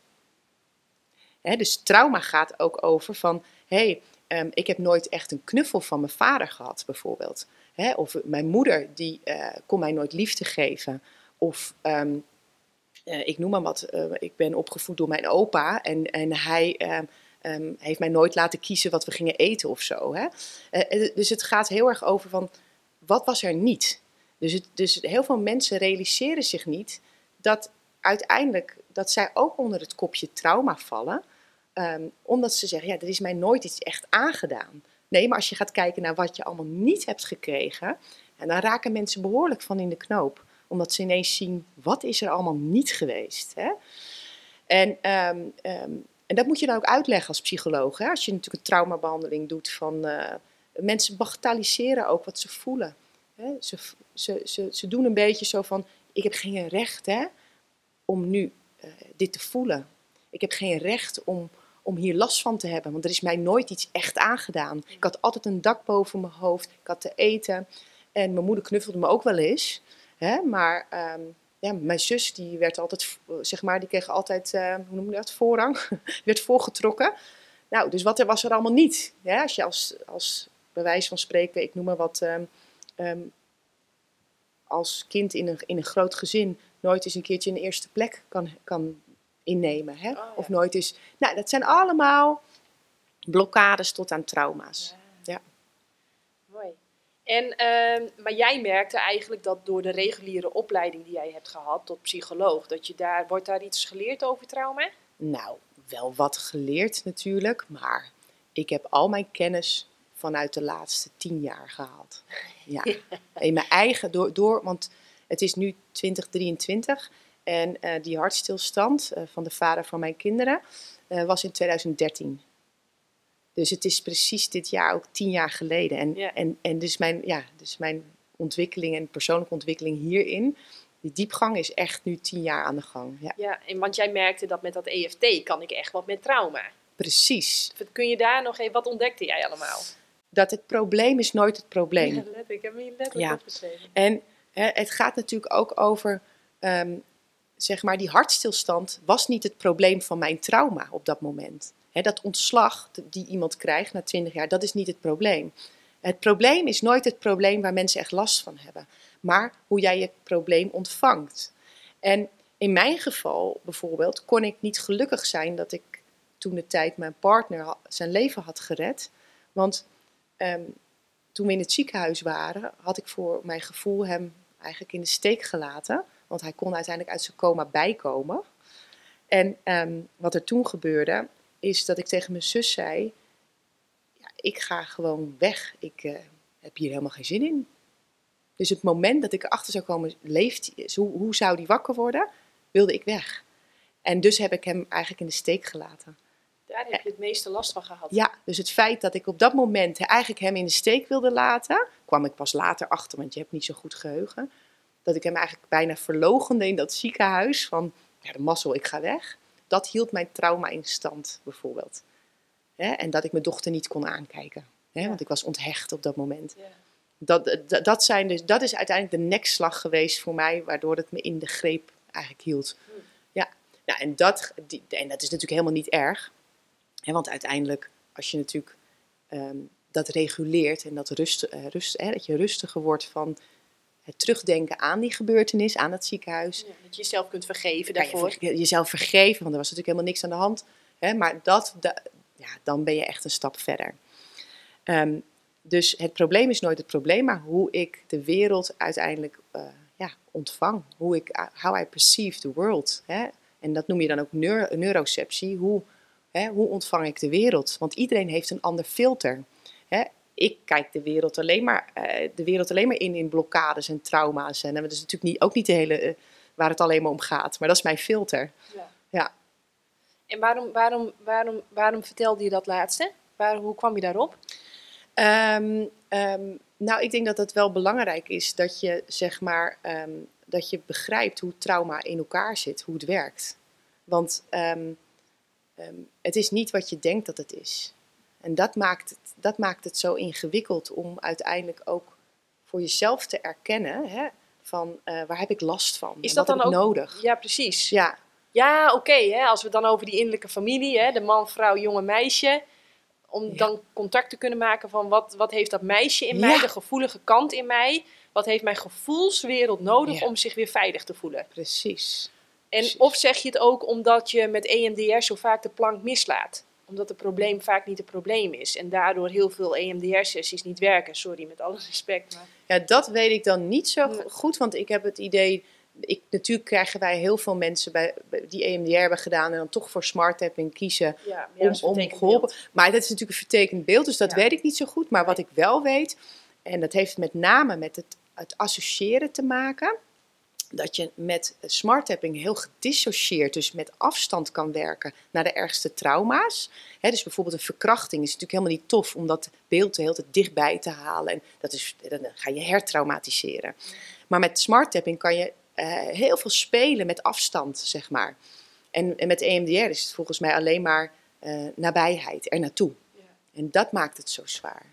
Dus trauma gaat ook over van, hé, hey, um, ik heb nooit echt een knuffel van mijn vader gehad, bijvoorbeeld. Of mijn moeder, die uh, kon mij nooit liefde geven. Of, um, uh, ik noem maar wat, uh, ik ben opgevoed door mijn opa en, en hij... Um, heeft mij nooit laten kiezen wat we gingen eten of zo. Dus het gaat heel erg over van wat was er niet? Dus, dus heel veel mensen realiseren zich niet dat uiteindelijk dat zij ook onder het kopje trauma vallen. Ehm, omdat ze zeggen, ja, er is mij nooit iets echt aangedaan. Nee, maar als je gaat kijken naar wat je allemaal niet hebt gekregen, en dan raken mensen behoorlijk van in de knoop. Omdat ze ineens zien, wat is er allemaal niet geweest? Hè? En, ehm, ehm, en dat moet je dan ook uitleggen als psycholoog. Hè? Als je natuurlijk een traumabehandeling doet van... Uh, mensen bagatelliseren ook wat ze voelen. Hè? Ze, ze, ze, ze doen een beetje zo van, ik heb geen recht hè, om nu uh, dit te voelen. Ik heb geen recht om, om hier last van te hebben, want er is mij nooit iets echt aangedaan. Ik had altijd een dak boven mijn hoofd, ik had te eten en mijn moeder knuffelde me ook wel eens. Hè? Maar um, ja, mijn zus die werd altijd, zeg maar, die kreeg altijd, uh, hoe noem je dat, voorrang, werd voorgetrokken. Nou, dus wat er was er allemaal niet. Ja, als je als bewijs van spreken, ik noem maar wat, um, um, als kind in een, in een groot gezin nooit eens een keertje een eerste plek kan, kan innemen. Hè? Oh, ja. Of nooit eens. Nou, dat zijn allemaal blokkades tot aan trauma's. Ja. ja. Mooi. En, uh, maar jij merkte eigenlijk dat door de reguliere opleiding die jij hebt gehad tot psycholoog, dat je daar, wordt daar iets geleerd over trauma? Nou, wel wat geleerd natuurlijk, maar ik heb al mijn kennis vanuit de laatste tien jaar gehaald. Ja. In mijn eigen, door, door, want het is nu 2023 en uh, die hartstilstand uh, van de vader van mijn kinderen uh, was in 2013. Dus het is precies dit jaar ook tien jaar geleden. En, ja. en, en dus, mijn, ja, dus mijn ontwikkeling en persoonlijke ontwikkeling hierin, die diepgang is echt nu tien jaar aan de gang. Ja, ja en want jij merkte dat met dat EFT kan ik echt wat met trauma. Precies. Kun je daar nog even, wat ontdekte jij allemaal? Dat het probleem is nooit het probleem. Ja. Ik heb hier letterlijk ja. opgeschreven. En hè, het gaat natuurlijk ook over, um, zeg maar, die hartstilstand was niet het probleem van mijn trauma op dat moment. Hè, dat ontslag die iemand krijgt na 20 jaar, dat is niet het probleem. Het probleem is nooit het probleem waar mensen echt last van hebben, maar hoe jij je probleem ontvangt. En in mijn geval bijvoorbeeld kon ik niet gelukkig zijn dat ik toen de tijd mijn partner zijn leven had gered. Want um, toen we in het ziekenhuis waren, had ik voor mijn gevoel hem eigenlijk in de steek gelaten. Want hij kon uiteindelijk uit zijn coma bijkomen. En um, wat er toen gebeurde, is dat ik tegen mijn zus zei: ja, Ik ga gewoon weg. Ik uh, heb hier helemaal geen zin in. Dus het moment dat ik erachter zou komen, leeft hoe, hoe zou die wakker worden, wilde ik weg. En dus heb ik hem eigenlijk in de steek gelaten. Daar heb je het meeste last van gehad. Ja, dus het feit dat ik op dat moment eigenlijk hem in de steek wilde laten, kwam ik pas later achter, want je hebt niet zo goed geheugen. Dat ik hem eigenlijk bijna verlogende in dat ziekenhuis van, ja, de mazzel, ik ga weg dat hield mijn trauma in stand, bijvoorbeeld. En dat ik mijn dochter niet kon aankijken, ja. want ik was onthecht op dat moment. Ja. Dat, dat, dat, zijn dus, dat is uiteindelijk de nekslag geweest voor mij, waardoor het me in de greep eigenlijk hield. Hm. Ja, nou, en, dat, die, en dat is natuurlijk helemaal niet erg. Want uiteindelijk, als je natuurlijk um, dat reguleert en dat, rust, uh, rust, hè, dat je rustiger wordt van het terugdenken aan die gebeurtenis, aan het ziekenhuis. Ja, dat je jezelf kunt vergeven daarvoor. Je jezelf vergeven, want er was natuurlijk helemaal niks aan de hand. Hè, maar dat, ja, dan ben je echt een stap verder. Um, dus het probleem is nooit het probleem, maar hoe ik de wereld uiteindelijk uh, ja, ontvang. Hoe ik, how I perceive the world. Hè? En dat noem je dan ook neuro neuroceptie. Hoe, hè, hoe ontvang ik de wereld? Want iedereen heeft een ander filter. Hè? ik kijk de wereld alleen maar, uh, de wereld alleen maar in in blokkades en trauma's. En dat is natuurlijk niet, ook niet de hele, uh, waar het alleen maar om gaat. Maar dat is mijn filter. Ja. ja. En waarom, waarom, waarom, waarom vertelde je dat laatste? Waar, hoe kwam je daarop? Um, um, nou, ik denk dat het wel belangrijk is dat je, zeg maar, um, dat je begrijpt hoe trauma in elkaar zit, hoe het werkt. Want het is niet wat je denkt dat het is. En dat maakt, het, dat maakt het zo ingewikkeld om uiteindelijk ook voor jezelf te erkennen hè, van uh, waar heb ik last van? Is dat dan ook nodig? Ja, precies. Ja, ja oké. Okay, als we dan over die innerlijke familie, hè, de man, vrouw, jonge meisje, om ja. dan contact te kunnen maken van wat, wat heeft dat meisje in mij, de gevoelige kant in mij, wat heeft mijn gevoelswereld nodig ja. om zich weer veilig te voelen? Precies. En Precies. of zeg je het ook omdat je met EMDR zo vaak de plank mislaat? Omdat het probleem vaak niet het probleem is. En daardoor heel veel EMDR-sessies niet werken. Sorry, met alle respect. Maar... Ja, dat weet ik dan niet zo Nee. goed, want ik heb het idee... Ik, natuurlijk krijgen wij heel veel mensen bij, die EMDR hebben gedaan en dan toch voor smart tapping kiezen Ja, om, om geholpen. Maar dat is natuurlijk een vertekend beeld, dus dat Ja. weet ik niet zo goed. Maar wat ik wel weet, en dat heeft met name met het, het associëren te maken, dat je met smart tapping heel gedissocieerd, dus met afstand kan werken naar de ergste trauma's. Dus bijvoorbeeld een verkrachting is natuurlijk helemaal niet tof om dat beeld de hele tijd dichtbij te halen. En dat is, dan ga je hertraumatiseren. Maar met smart tapping kan je eh, heel veel spelen met afstand, zeg maar. En, en met EMDR is het volgens mij alleen maar eh, nabijheid, er naartoe. Ja. En dat maakt het zo zwaar.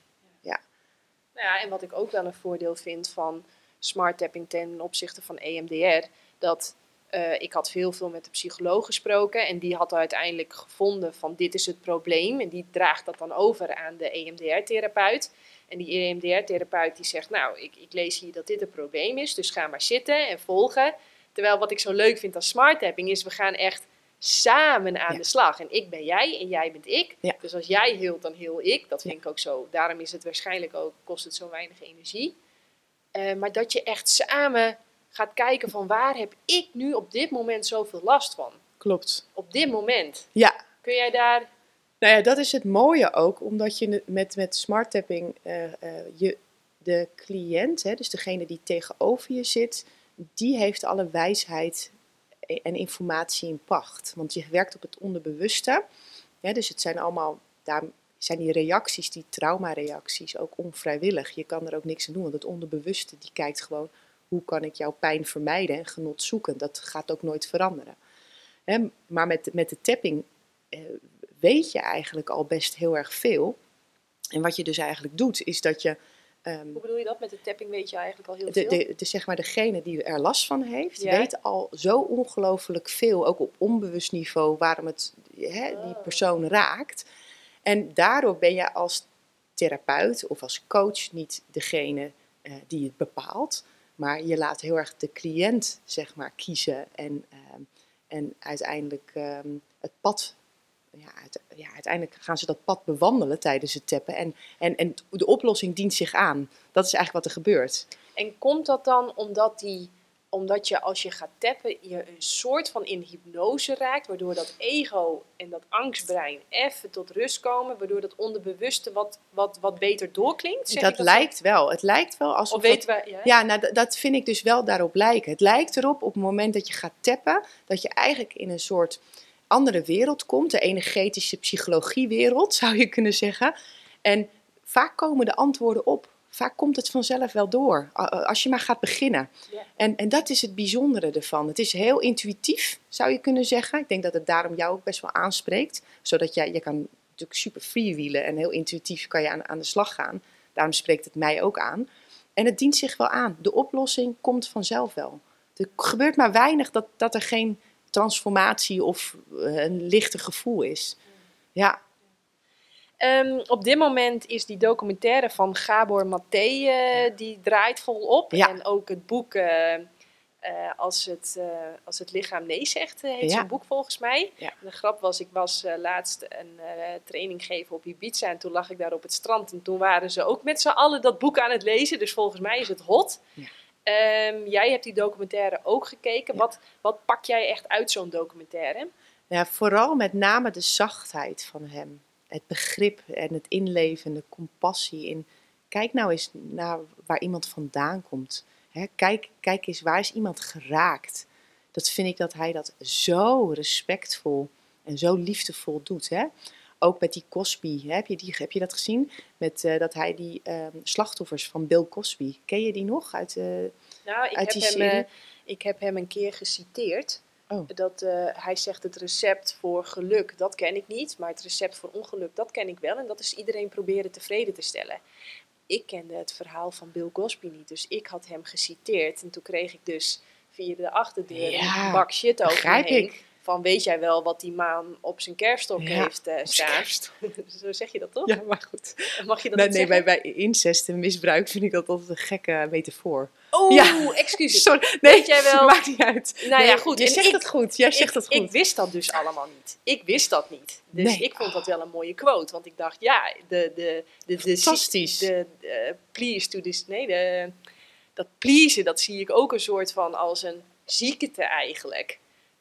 Nou ja, en wat ik ook wel een voordeel vind van smart tapping ten opzichte van EMDR, dat eh, ik had heel veel met de psycholoog gesproken en die had uiteindelijk gevonden van dit is het probleem en die draagt dat dan over aan de EMDR-therapeut. En die EMDR-therapeut die zegt, nou, ik, ik lees hier dat dit het probleem is, dus ga maar zitten en volgen. Terwijl wat ik zo leuk vind aan smart tapping is, we gaan echt samen aan Ja. de slag. En ik ben jij en jij bent ik. Ja. Dus als jij hield, dan heel ik. Dat vind ik ook zo. Daarom is het waarschijnlijk ook, kost het zo weinig energie. Eh, maar dat je echt samen gaat kijken van waar heb ik nu op dit moment zoveel last van? Klopt. Op dit moment. Ja, Kun jij daar... Nou ja, dat is het mooie ook, omdat je met, met smart tapping eh, eh, je, de cliënt, hè, dus degene die tegenover je zit, die heeft alle wijsheid en informatie in pacht. Want je werkt op het onderbewuste. Ja, dus het zijn allemaal, daar zijn die reacties, die traumareacties, ook onvrijwillig. Je kan er ook niks aan doen, want het onderbewuste die kijkt gewoon, hoe kan ik jouw pijn vermijden en genot zoeken? Dat gaat ook nooit veranderen. Hè, maar met, met de tapping eh, weet je eigenlijk al best heel erg veel. En wat je dus eigenlijk doet, is dat je ehm, Hoe bedoel je dat? Met de tapping weet je eigenlijk al heel de, veel. de, de, zeg maar degene die er last van heeft, Ja. weet al zo ongelooflijk veel, ook op onbewust niveau, waarom het die Oh. persoon raakt. En daardoor ben je als therapeut of als coach niet degene eh, die het bepaalt, maar je laat heel erg de cliënt zeg maar kiezen en, ehm, en uiteindelijk ehm, het pad. Ja, ja, uiteindelijk gaan ze dat pad bewandelen tijdens het tappen. En, en, en de oplossing dient zich aan. Dat is eigenlijk wat er gebeurt. En komt dat dan omdat, die, omdat je als je gaat tappen, je een soort van in hypnose raakt, waardoor dat ego en dat angstbrein even tot rust komen, waardoor dat onderbewuste wat, wat, wat beter doorklinkt? Zeg dat, ik lijkt wel. Het lijkt wel alsof. Of dat- weten we... Ja? ja, nou, dat vind ik dus wel daarop lijken. Het lijkt erop op het moment dat je gaat tappen, dat je eigenlijk in een soort andere wereld komt. De energetische psychologiewereld, zou je kunnen zeggen. En vaak komen de antwoorden op. Vaak komt het vanzelf wel door, als je maar gaat beginnen. En, en dat is het bijzondere ervan. Het is heel intuïtief, zou je kunnen zeggen. Ik denk dat het daarom jou ook best wel aanspreekt. Zodat jij, je kan natuurlijk super freewheelen en heel intuïtief kan je aan, aan de slag gaan. Daarom spreekt het mij ook aan. En het dient zich wel aan. De oplossing komt vanzelf wel. Er gebeurt maar weinig dat, dat er geen transformatie of eh, een lichter gevoel is. Ja, Ehm, op dit moment is die documentaire van Gabor Maté, eh, die draait volop. Ja. En ook het boek eh, eh, als, het, als het lichaam nee zegt, heet Ja. zijn boek volgens mij. Ja. De grap was, ik was laatst een training geven op Ibiza en toen lag ik daar op het strand. En toen waren ze ook met z'n allen dat boek aan het lezen, dus volgens mij is het hot. Ehm, jij hebt die documentaire ook gekeken. Wat, wat pak jij echt uit zo'n documentaire? Ja, vooral met name de zachtheid van hem. Het begrip en het inleven, de compassie. In, kijk nou eens naar waar iemand vandaan komt. Hè, kijk, kijk eens, waar is iemand geraakt? Dat vind ik dat hij dat zo respectvol en zo liefdevol doet. Hè? Ook met die Cosby, hè? Heb, je die, heb je dat gezien? Met, eh, dat hij die ehm, slachtoffers van Bill Cosby, ken je die nog? Uit, eh, Nou, ik Uit heb, die hem, serie? eh, ik heb hem een keer geciteerd. Oh. Dat eh, hij zegt het recept voor geluk, dat ken ik niet. Maar het recept voor ongeluk, dat ken ik wel. En dat is iedereen proberen tevreden te stellen. Ik kende het verhaal van Bill Cosby niet. Dus ik had hem geciteerd. En toen kreeg ik dus via de achterdeur Ja, een bak shit over me heen. ik. Van weet jij wel wat die maan op zijn kerfstok Ja, heeft zijn staan? Zo zeg je dat toch? Ja, maar goed. Mag je dat Nee, niet nee zeggen? bij, bij incest en misbruik vind ik dat altijd een gekke metafoor. Oh, Ja. excuses. Sorry, nee, Weet jij wel- maakt niet uit. Nou ja, Nee, goed. Je zegt ik- het goed. Jij zegt ik, het goed. Ik wist dat dus allemaal niet. Ik wist dat niet. Dus Nee. ik vond dat wel een mooie quote. Want ik dacht, ja, de... de, de, de Fantastisch. De, de please to this... Nee, de, dat pleasen, dat zie ik ook een soort van als een ziekte eigenlijk.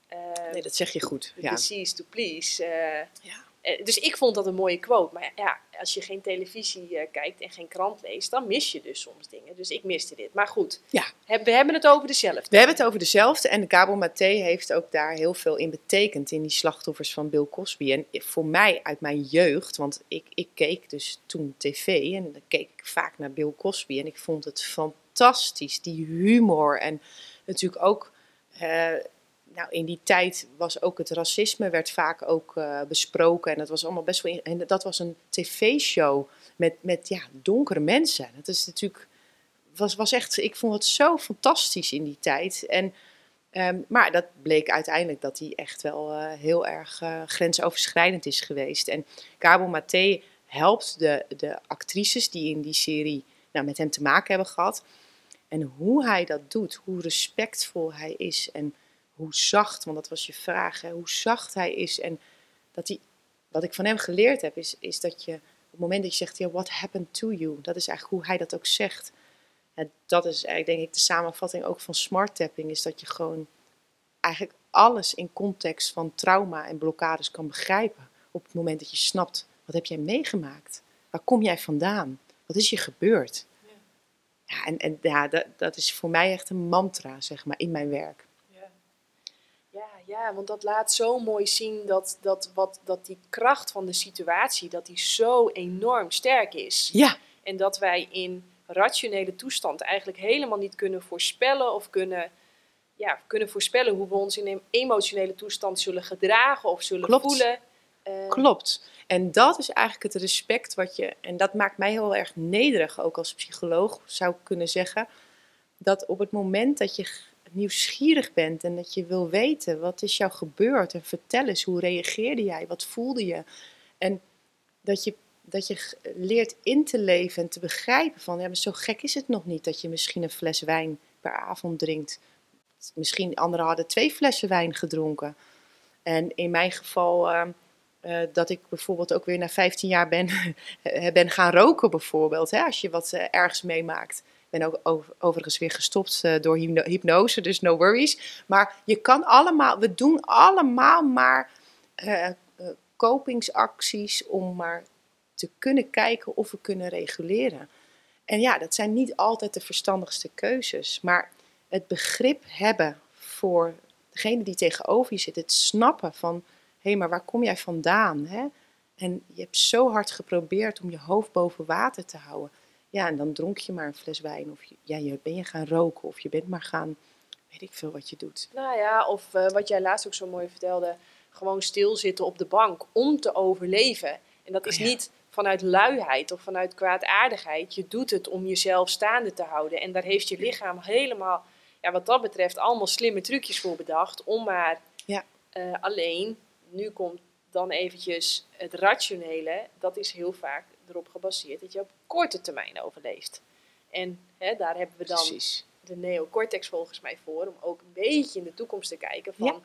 Eh, nee, dat zeg je goed. de Ja. disease to please. eh, Ja. Eh, dus ik vond dat een mooie quote. Maar ja, als je geen televisie eh, kijkt en geen krant leest, dan mis je dus soms dingen. Dus ik miste dit. Maar goed, Ja. heb- we hebben het over dezelfde. We hebben het over dezelfde en Gabor Maté heeft ook daar heel veel in betekend in die slachtoffers van Bill Cosby. En voor mij uit mijn jeugd, want ik, ik keek dus toen tv en dan keek ik vaak naar Bill Cosby en ik vond het fantastisch, die humor en natuurlijk ook... eh, nou, in die tijd was ook het racisme werd vaak ook eh, besproken en dat was allemaal best wel en dat was een tv-show met, met ja, donkere mensen. Dat is natuurlijk was, was echt, ik vond het zo fantastisch in die tijd. En, ehm, maar dat bleek uiteindelijk dat hij echt wel eh, heel erg eh, grensoverschrijdend is geweest. En Cabo Maté helpt de, de actrices die in die serie nou, met hem te maken hebben gehad. En hoe hij dat doet, hoe respectvol hij is en hoe zacht, want dat was je vraag, hè, hoe zacht hij is. En dat hij, wat ik van hem geleerd heb, is, is dat je op het moment dat je zegt, ja, what happened to you? Dat is eigenlijk hoe hij dat ook zegt. En dat is eigenlijk denk ik de samenvatting ook van smart tapping, is dat je gewoon eigenlijk alles in context van trauma en blokkades kan begrijpen. Op het moment dat je snapt, wat heb jij meegemaakt? Waar kom jij vandaan? Wat is je gebeurd? Ja, en, en ja, dat, dat is voor mij echt een mantra, zeg maar, in mijn werk. Ja. Want dat laat zo mooi zien dat, dat, wat, dat die kracht van de situatie, dat die zo enorm sterk is. Ja, En dat wij in rationele toestand eigenlijk helemaal niet kunnen voorspellen of kunnen, ja, kunnen voorspellen hoe we ons in een emotionele toestand zullen gedragen of zullen Klopt. voelen. Eh, Klopt. En dat is eigenlijk het respect wat je, en dat maakt mij heel erg nederig, ook als psycholoog zou ik kunnen zeggen, dat op het moment dat je nieuwsgierig bent en dat je wil weten wat is jou gebeurd en vertel eens hoe reageerde jij, wat voelde je, en dat je, dat je leert in te leven en te begrijpen van, ja, maar zo gek is het nog niet dat je misschien een fles wijn per avond drinkt. Misschien anderen hadden twee flessen wijn gedronken. En in mijn geval ehm, eh, dat ik bijvoorbeeld ook weer na 15 jaar ben, ben gaan roken bijvoorbeeld. Hè, als je wat eh, ergens meemaakt. Ben ook over- overigens weer gestopt eh, door hypno- hypnose, dus no worries. Maar je kan allemaal, we doen allemaal maar eh, kopingsacties om maar te kunnen kijken of we kunnen reguleren. En ja, dat zijn niet altijd de verstandigste keuzes. Maar het begrip hebben voor degene die tegenover je zit, het snappen van hé, maar waar kom jij vandaan? Hè? En je hebt zo hard geprobeerd om je hoofd boven water te houden. Ja, en dan dronk je maar een fles wijn. Of je, ja, je ben je gaan roken. Of je bent maar gaan, weet ik veel wat je doet. Nou ja, of eh, wat jij laatst ook zo mooi vertelde, gewoon stilzitten op de bank om te overleven. En dat is Oh ja. niet vanuit luiheid of vanuit kwaadaardigheid. Je doet het om jezelf staande te houden. En daar heeft je lichaam helemaal, ja, wat dat betreft, allemaal slimme trucjes voor bedacht. Om maar Ja. eh, alleen, nu komt dan eventjes het rationele, dat is heel vaak erop gebaseerd dat je op korte termijn overleeft. En hè, daar hebben we dan Precies. de neocortex volgens mij voor, om ook een beetje in de toekomst te kijken van, Ja.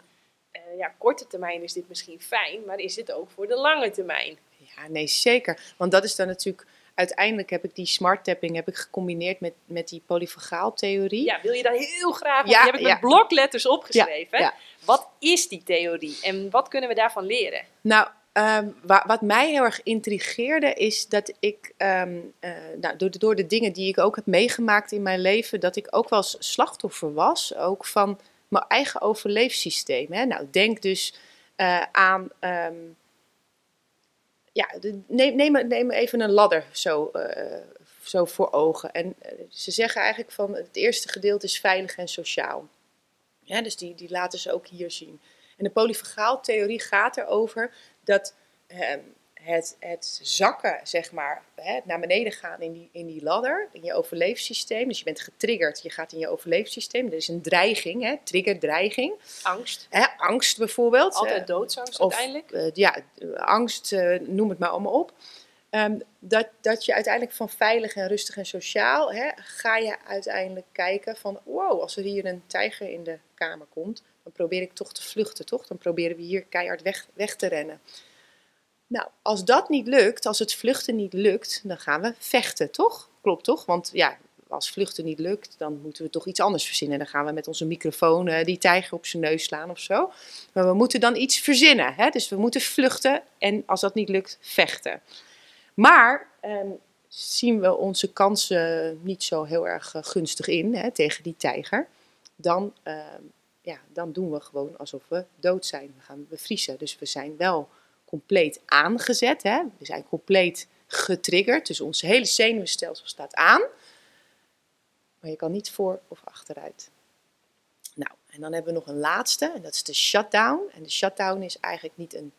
ja, ja korte termijn is dit misschien fijn, maar is dit ook voor de lange termijn? Ja, nee, zeker. Want dat is dan natuurlijk... Uiteindelijk heb ik die smart tapping heb ik gecombineerd met, met die polyfagaaltheorie. Ja, wil je daar heel graag, Ja, die heb ik ja. met blokletters opgeschreven. Ja. Wat is die theorie en wat kunnen we daarvan leren? Nou, ehm, wa- wat mij heel erg intrigeerde is dat ik, ehm, eh, nou, door, de, door de dingen die ik ook heb meegemaakt in mijn leven, dat ik ook wel slachtoffer was, ook van mijn eigen overleefsysteem. Hè. Nou, denk dus eh, aan, ehm, ja, neem, neem, even een ladder zo, eh, zo voor ogen. En ze zeggen eigenlijk van het eerste gedeelte is veilig en sociaal. Dus die, die laten ze ook hier zien. En de polyfagaaltheorie gaat erover dat ehm, het, het zakken, zeg maar, hè, naar beneden gaan in die, in die ladder, in je overleefsysteem. Dus je bent getriggerd, je gaat in je overleefsysteem. Er is een dreiging, hè, trigger, dreiging. Angst, Hè, angst bijvoorbeeld. altijd eh, doodsangst of, uiteindelijk. eh, ja, angst, eh, noem het maar allemaal op. Ehm, dat, dat je uiteindelijk van veilig en rustig en sociaal, hè, ga je uiteindelijk kijken van, wow, als er hier een tijger in de kamer komt, dan probeer ik toch te vluchten, toch? Dan proberen we hier keihard weg, weg te rennen. Nou, als dat niet lukt, als het vluchten niet lukt, dan gaan we vechten, toch? Klopt toch? Want ja, als vluchten niet lukt, dan moeten we toch iets anders verzinnen. Dan gaan we met onze microfoon uh, die tijger op zijn neus slaan of zo. Maar we moeten dan iets verzinnen. Hè? Dus we moeten vluchten en als dat niet lukt, vechten. Maar ehm, zien we onze kansen niet zo heel erg uh, gunstig in hè, tegen die tijger, dan, ehm, ja, dan doen we gewoon alsof we dood zijn. We gaan bevriezen. Dus we zijn wel compleet aangezet. Hè? We zijn compleet getriggerd. Dus ons hele zenuwstelsel staat aan. Maar je kan niet voor of achteruit. Nou, en dan hebben we nog een laatste. En dat is de shutdown. En de shutdown is eigenlijk niet een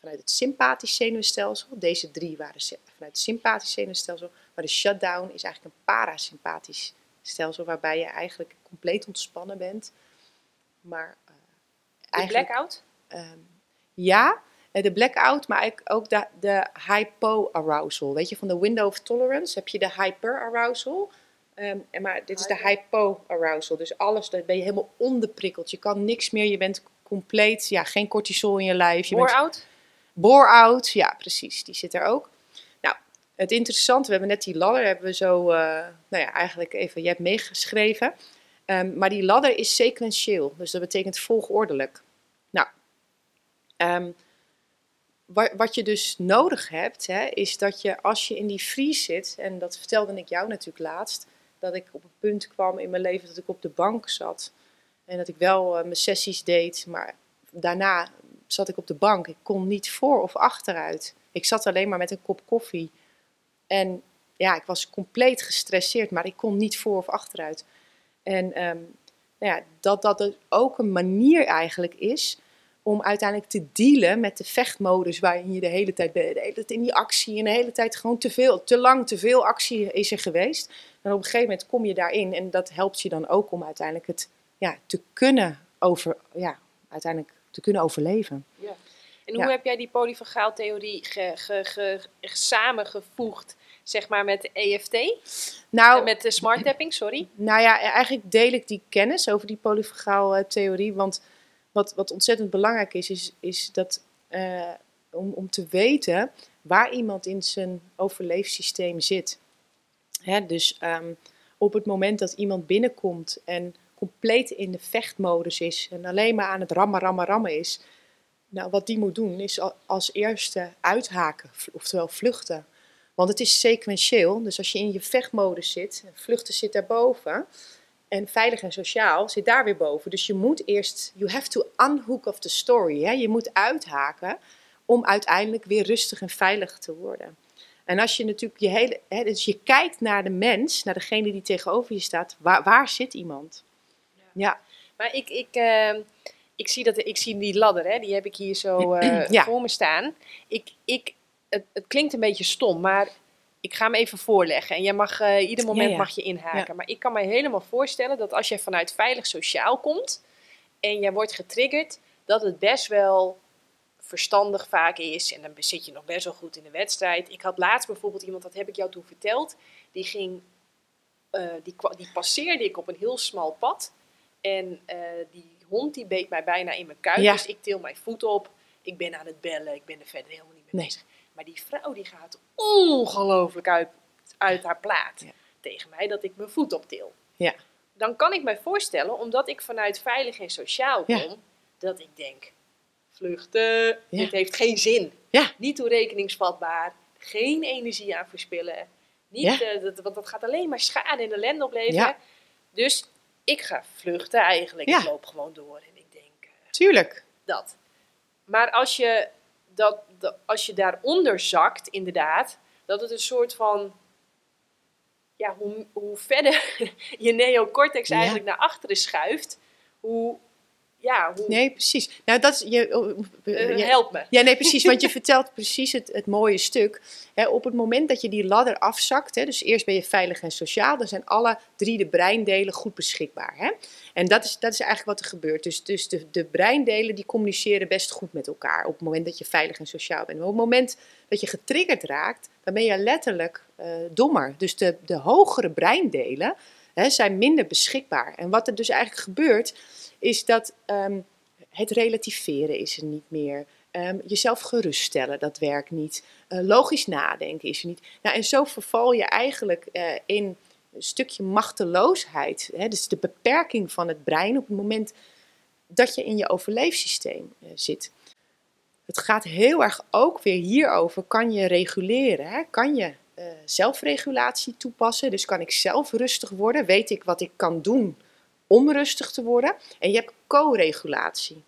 vanuit het sympathisch zenuwstelsel. Deze drie waren vanuit het sympathisch zenuwstelsel. Maar de shutdown is eigenlijk een parasympathisch stelsel, waarbij je eigenlijk compleet ontspannen bent. Maar, uh, de blackout? Um, ja, eh, de blackout, maar eigenlijk ook de, de hypo-arousal. Weet je, van de window of tolerance heb je de hyper-arousal. Um, maar dit is de hypo-arousal. Dus alles, daar ben je helemaal onderprikkeld. Je kan niks meer, je bent compleet, ja, geen cortisol in je lijf. Je bent, Bore-out, ja precies, die zit er ook. Nou, het interessante, we hebben net die ladder, hebben we zo, uh, nou ja, eigenlijk even, je hebt meegeschreven. Um, maar die ladder is sequentieel, dus dat betekent volgordelijk. Nou, um, wat, wat je dus nodig hebt, hè, is dat je als je in die freeze zit, en dat vertelde ik jou natuurlijk laatst, dat ik op een punt kwam in mijn leven dat ik op de bank zat. En dat ik wel uh, mijn sessies deed, maar daarna zat ik op de bank. Ik kon niet voor of achteruit. Ik zat alleen maar met een kop koffie. En ja, ik was compleet gestresseerd, maar ik kon niet voor of achteruit. En um, nou ja, dat dat dus ook een manier eigenlijk is om uiteindelijk te dealen met de vechtmodus waarin je de hele tijd bent. De hele tijd in die actie en de hele tijd gewoon te veel, te lang, te veel actie is er geweest. En op een gegeven moment kom je daarin en dat helpt je dan ook om uiteindelijk het ja, te kunnen over, ja, uiteindelijk te kunnen overleven. Ja. En hoe heb jij die polyvagaaltheorie ge, ge, ge, samengevoegd, zeg maar, met de EFT? Nou, en met de smart tapping, sorry. Nou ja, eigenlijk deel ik die kennis over die polyvagaaltheorie, want wat, wat ontzettend belangrijk is, is, is dat uh, om, om te weten waar iemand in zijn overleefsysteem zit. Hè, dus um, op het moment dat iemand binnenkomt en compleet in de vechtmodus is en alleen maar aan het rammen, rammen, rammen is. Nou, wat die moet doen is als eerste uithaken, oftewel vluchten. Want het is sequentieel, dus als je in je vechtmodus zit, vluchten zit daarboven en veilig en sociaal zit daar weer boven. Dus je moet eerst, you have to unhook of the story. Hè? Je moet uithaken om uiteindelijk weer rustig en veilig te worden. En als je natuurlijk je hele, hè, dus je kijkt naar de mens, naar degene die tegenover je staat, waar, waar zit iemand? Ja. Maar ik, ik, uh, ik, zie dat, ik zie die ladder, hè, die heb ik hier zo uh, ja. voor me staan. Ik, ik, het, het, klinkt een beetje stom, maar ik ga hem even voorleggen. En jij mag, uh, ieder moment ja, ja. mag je inhaken. Maar ik kan me helemaal voorstellen dat als jij vanuit veilig sociaal komt en jij wordt getriggerd, dat het best wel verstandig vaak is. En dan zit je nog best wel goed in de wedstrijd. Ik had laatst bijvoorbeeld iemand, dat heb ik jou toen verteld, die ging, uh, die, die passeerde ik op een heel smal pad. En uh, die hond die beet mij bijna in mijn kuit. Dus ik til mijn voet op. Ik ben aan het bellen. Ik ben er verder helemaal niet mee bezig. Maar die vrouw die gaat ongelooflijk uit, uit haar plaat ja. tegen mij dat ik mijn voet optil. Ja. Dan kan ik mij voorstellen, omdat ik vanuit veilig en sociaal kom, ja. dat ik denk, vluchten, dit heeft geen zin. Niet toerekeningsvatbaar, geen energie aan verspillen. Niet, uh, dat, want dat gaat alleen maar schade en ellende opleveren. Dus ik ga vluchten eigenlijk. Ja. Ik loop gewoon door en ik denk... Uh, Tuurlijk. Dat. Maar als je, dat, dat, als je daaronder zakt, inderdaad, dat het een soort van... Ja, hoe, hoe verder je neocortex ja. eigenlijk naar achteren schuift, hoe ja, hoe, Nee, precies. Nou, dat is... Je, oh, eh, je- help me. Ja, nee, precies. Want je vertelt precies het, het mooie stuk. Hè, op het moment dat je die ladder afzakt, hè, dus eerst ben je veilig en sociaal, dan zijn alle drie de breindelen goed beschikbaar. Hè? En dat is, dat is eigenlijk wat er gebeurt. Dus, dus de, de breindelen die communiceren best goed met elkaar op het moment dat je veilig en sociaal bent. Maar op het moment dat je getriggerd raakt, dan ben je letterlijk eh, dommer. Dus de, de hogere breindelen zijn minder beschikbaar. En wat er dus eigenlijk gebeurt, is dat ehm, het relativeren is er niet meer. Ehm, jezelf geruststellen, dat werkt niet. Eh, logisch nadenken is er niet. Nou, en zo verval je eigenlijk eh, in een stukje machteloosheid. Hè? Dus de beperking van het brein op het moment dat je in je overleefsysteem eh, zit. Het gaat heel erg ook weer hierover, kan je reguleren? Hè? Kan je eh, zelfregulatie toepassen? Dus kan ik zelf rustig worden? Weet ik wat ik kan doen om rustig te worden? En je hebt co-regulatie.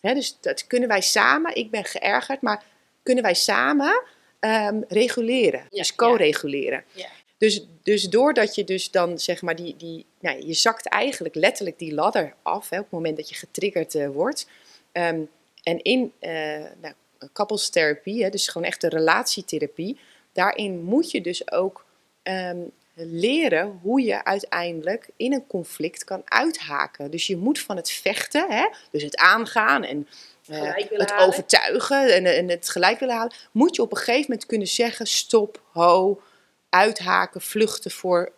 Dus dat kunnen wij samen, ik ben geërgerd, maar kunnen wij samen ehm, reguleren? Ja, dus co-reguleren. Ja. Dus, dus doordat je dus dan zeg maar die, die nou, je zakt eigenlijk letterlijk die ladder af hè, op het moment dat je getriggerd eh, wordt. Ehm, en in eh nou, koppelstherapie, dus gewoon echt de relatietherapie, daarin moet je dus ook ehm, leren hoe je uiteindelijk in een conflict kan uithaken. Dus je moet van het vechten, hè, dus het aangaan en eh, het halen. overtuigen en, en het gelijk willen halen, moet je op een gegeven moment kunnen zeggen: stop, ho, uithaken, vluchten voor.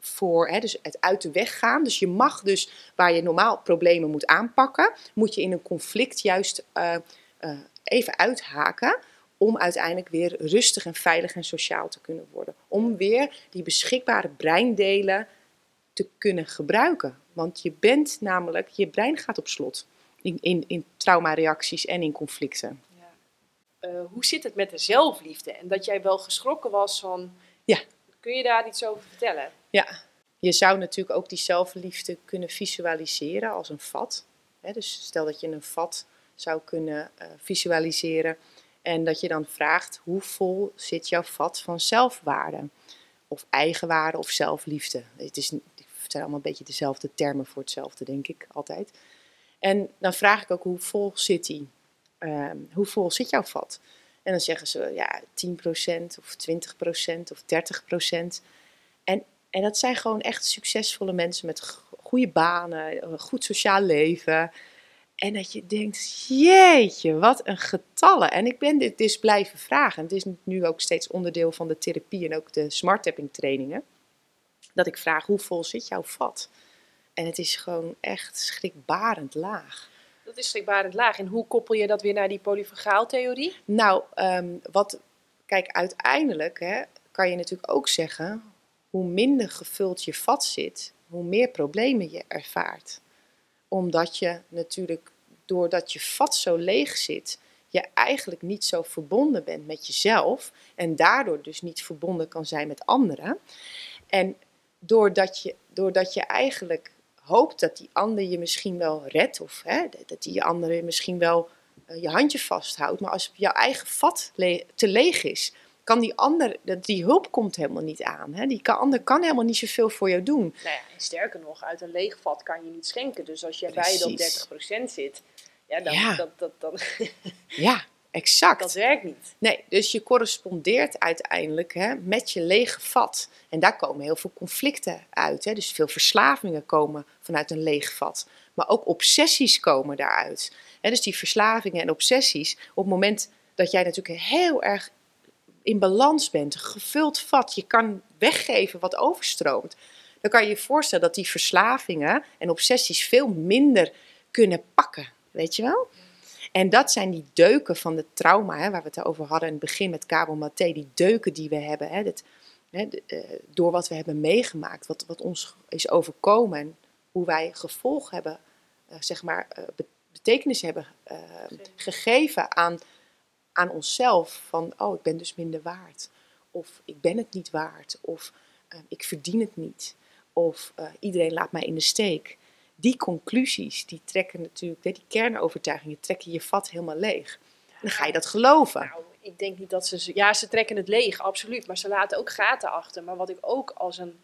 Voor, hè, dus het uit de weg gaan. Dus je mag dus, waar je normaal problemen moet aanpakken, moet je in een conflict juist eh, eh, even uithaken om uiteindelijk weer rustig en veilig en sociaal te kunnen worden. Om weer die beschikbare breindelen te kunnen gebruiken. Want je bent namelijk, je brein gaat op slot in, in, in traumareacties en in conflicten. Ja. Eh, hoe zit het met de zelfliefde? En dat jij wel geschrokken was van... Ja. Kun je daar iets over vertellen? Ja, je zou natuurlijk ook die zelfliefde kunnen visualiseren als een vat. Dus stel dat je een vat zou kunnen eh, visualiseren en dat je dan vraagt hoe vol zit jouw vat van zelfwaarde? Of eigenwaarde of zelfliefde. Het, is, zijn allemaal een beetje dezelfde termen voor hetzelfde, denk ik, altijd. En dan vraag ik ook hoe vol zit die? Ehm, hoe vol zit jouw vat? En dan zeggen ze ja 10% of 20% of 30%. En, en dat zijn gewoon echt succesvolle mensen met goede banen, goed sociaal leven. En dat je denkt, jeetje, wat een getallen. En ik ben dit dus blijven vragen. En het is nu ook steeds onderdeel van de therapie en ook de smart tapping trainingen. Dat ik vraag, hoe vol zit jouw vat? En het is gewoon echt schrikbarend laag. Dat is schrikbarend laag. En hoe koppel je dat weer naar die polyfagaaltheorie? Nou, ehm, wat, kijk, uiteindelijk hè, kan je natuurlijk ook zeggen, hoe minder gevuld je vat zit, hoe meer problemen je ervaart. Omdat je natuurlijk, doordat je vat zo leeg zit, je eigenlijk niet zo verbonden bent met jezelf en daardoor dus niet verbonden kan zijn met anderen. En doordat je, doordat je eigenlijk hoopt dat die ander je misschien wel redt of hè, dat die andere misschien wel eh, je handje vasthoudt. Maar als jouw eigen vat te leeg is, kan die ander, dat- die hulp komt helemaal niet aan. Hè? Die kan, ander kan helemaal niet zoveel voor jou doen. Nou ja, en sterker nog, uit een leeg vat kan je niet schenken. Dus als jij op Precies. 30% zit, ja, dan, Ja. Dat, dat, dan, Ja, exact. dat werkt niet. Nee, dus je correspondeert uiteindelijk hè, met je lege vat. En daar komen heel veel conflicten uit. Hè. Dus veel verslavingen komen vanuit een leeg vat. Maar ook obsessies komen daaruit. Hè, dus die verslavingen en obsessies, op het moment dat jij natuurlijk heel erg in balans bent, gevuld vat, je kan weggeven wat overstroomt, dan kan je je voorstellen dat die verslavingen en obsessies veel minder kunnen pakken. Weet je wel? En dat zijn die deuken van het trauma, hè, waar we het over hadden in het begin met Kabel Maté, die deuken die we hebben, hè, dat, hè, eh, door wat we hebben meegemaakt, wat, wat ons is overkomen en hoe wij gevolg hebben, eh, zeg maar, eh, be- betekenis hebben gegeven aan, aan onszelf. Van, oh, ik ben dus minder waard. Of ik ben het niet waard. Of eh, ik verdien het niet. Of eh, iedereen laat mij in de steek. Die conclusies, die trekken natuurlijk, die kernovertuigingen, trekken je vat helemaal leeg. En dan ga je dat geloven. Nou, ik denk niet dat ze... Ja, ze trekken het leeg, absoluut. Maar ze laten ook gaten achter. Maar wat ik ook als een...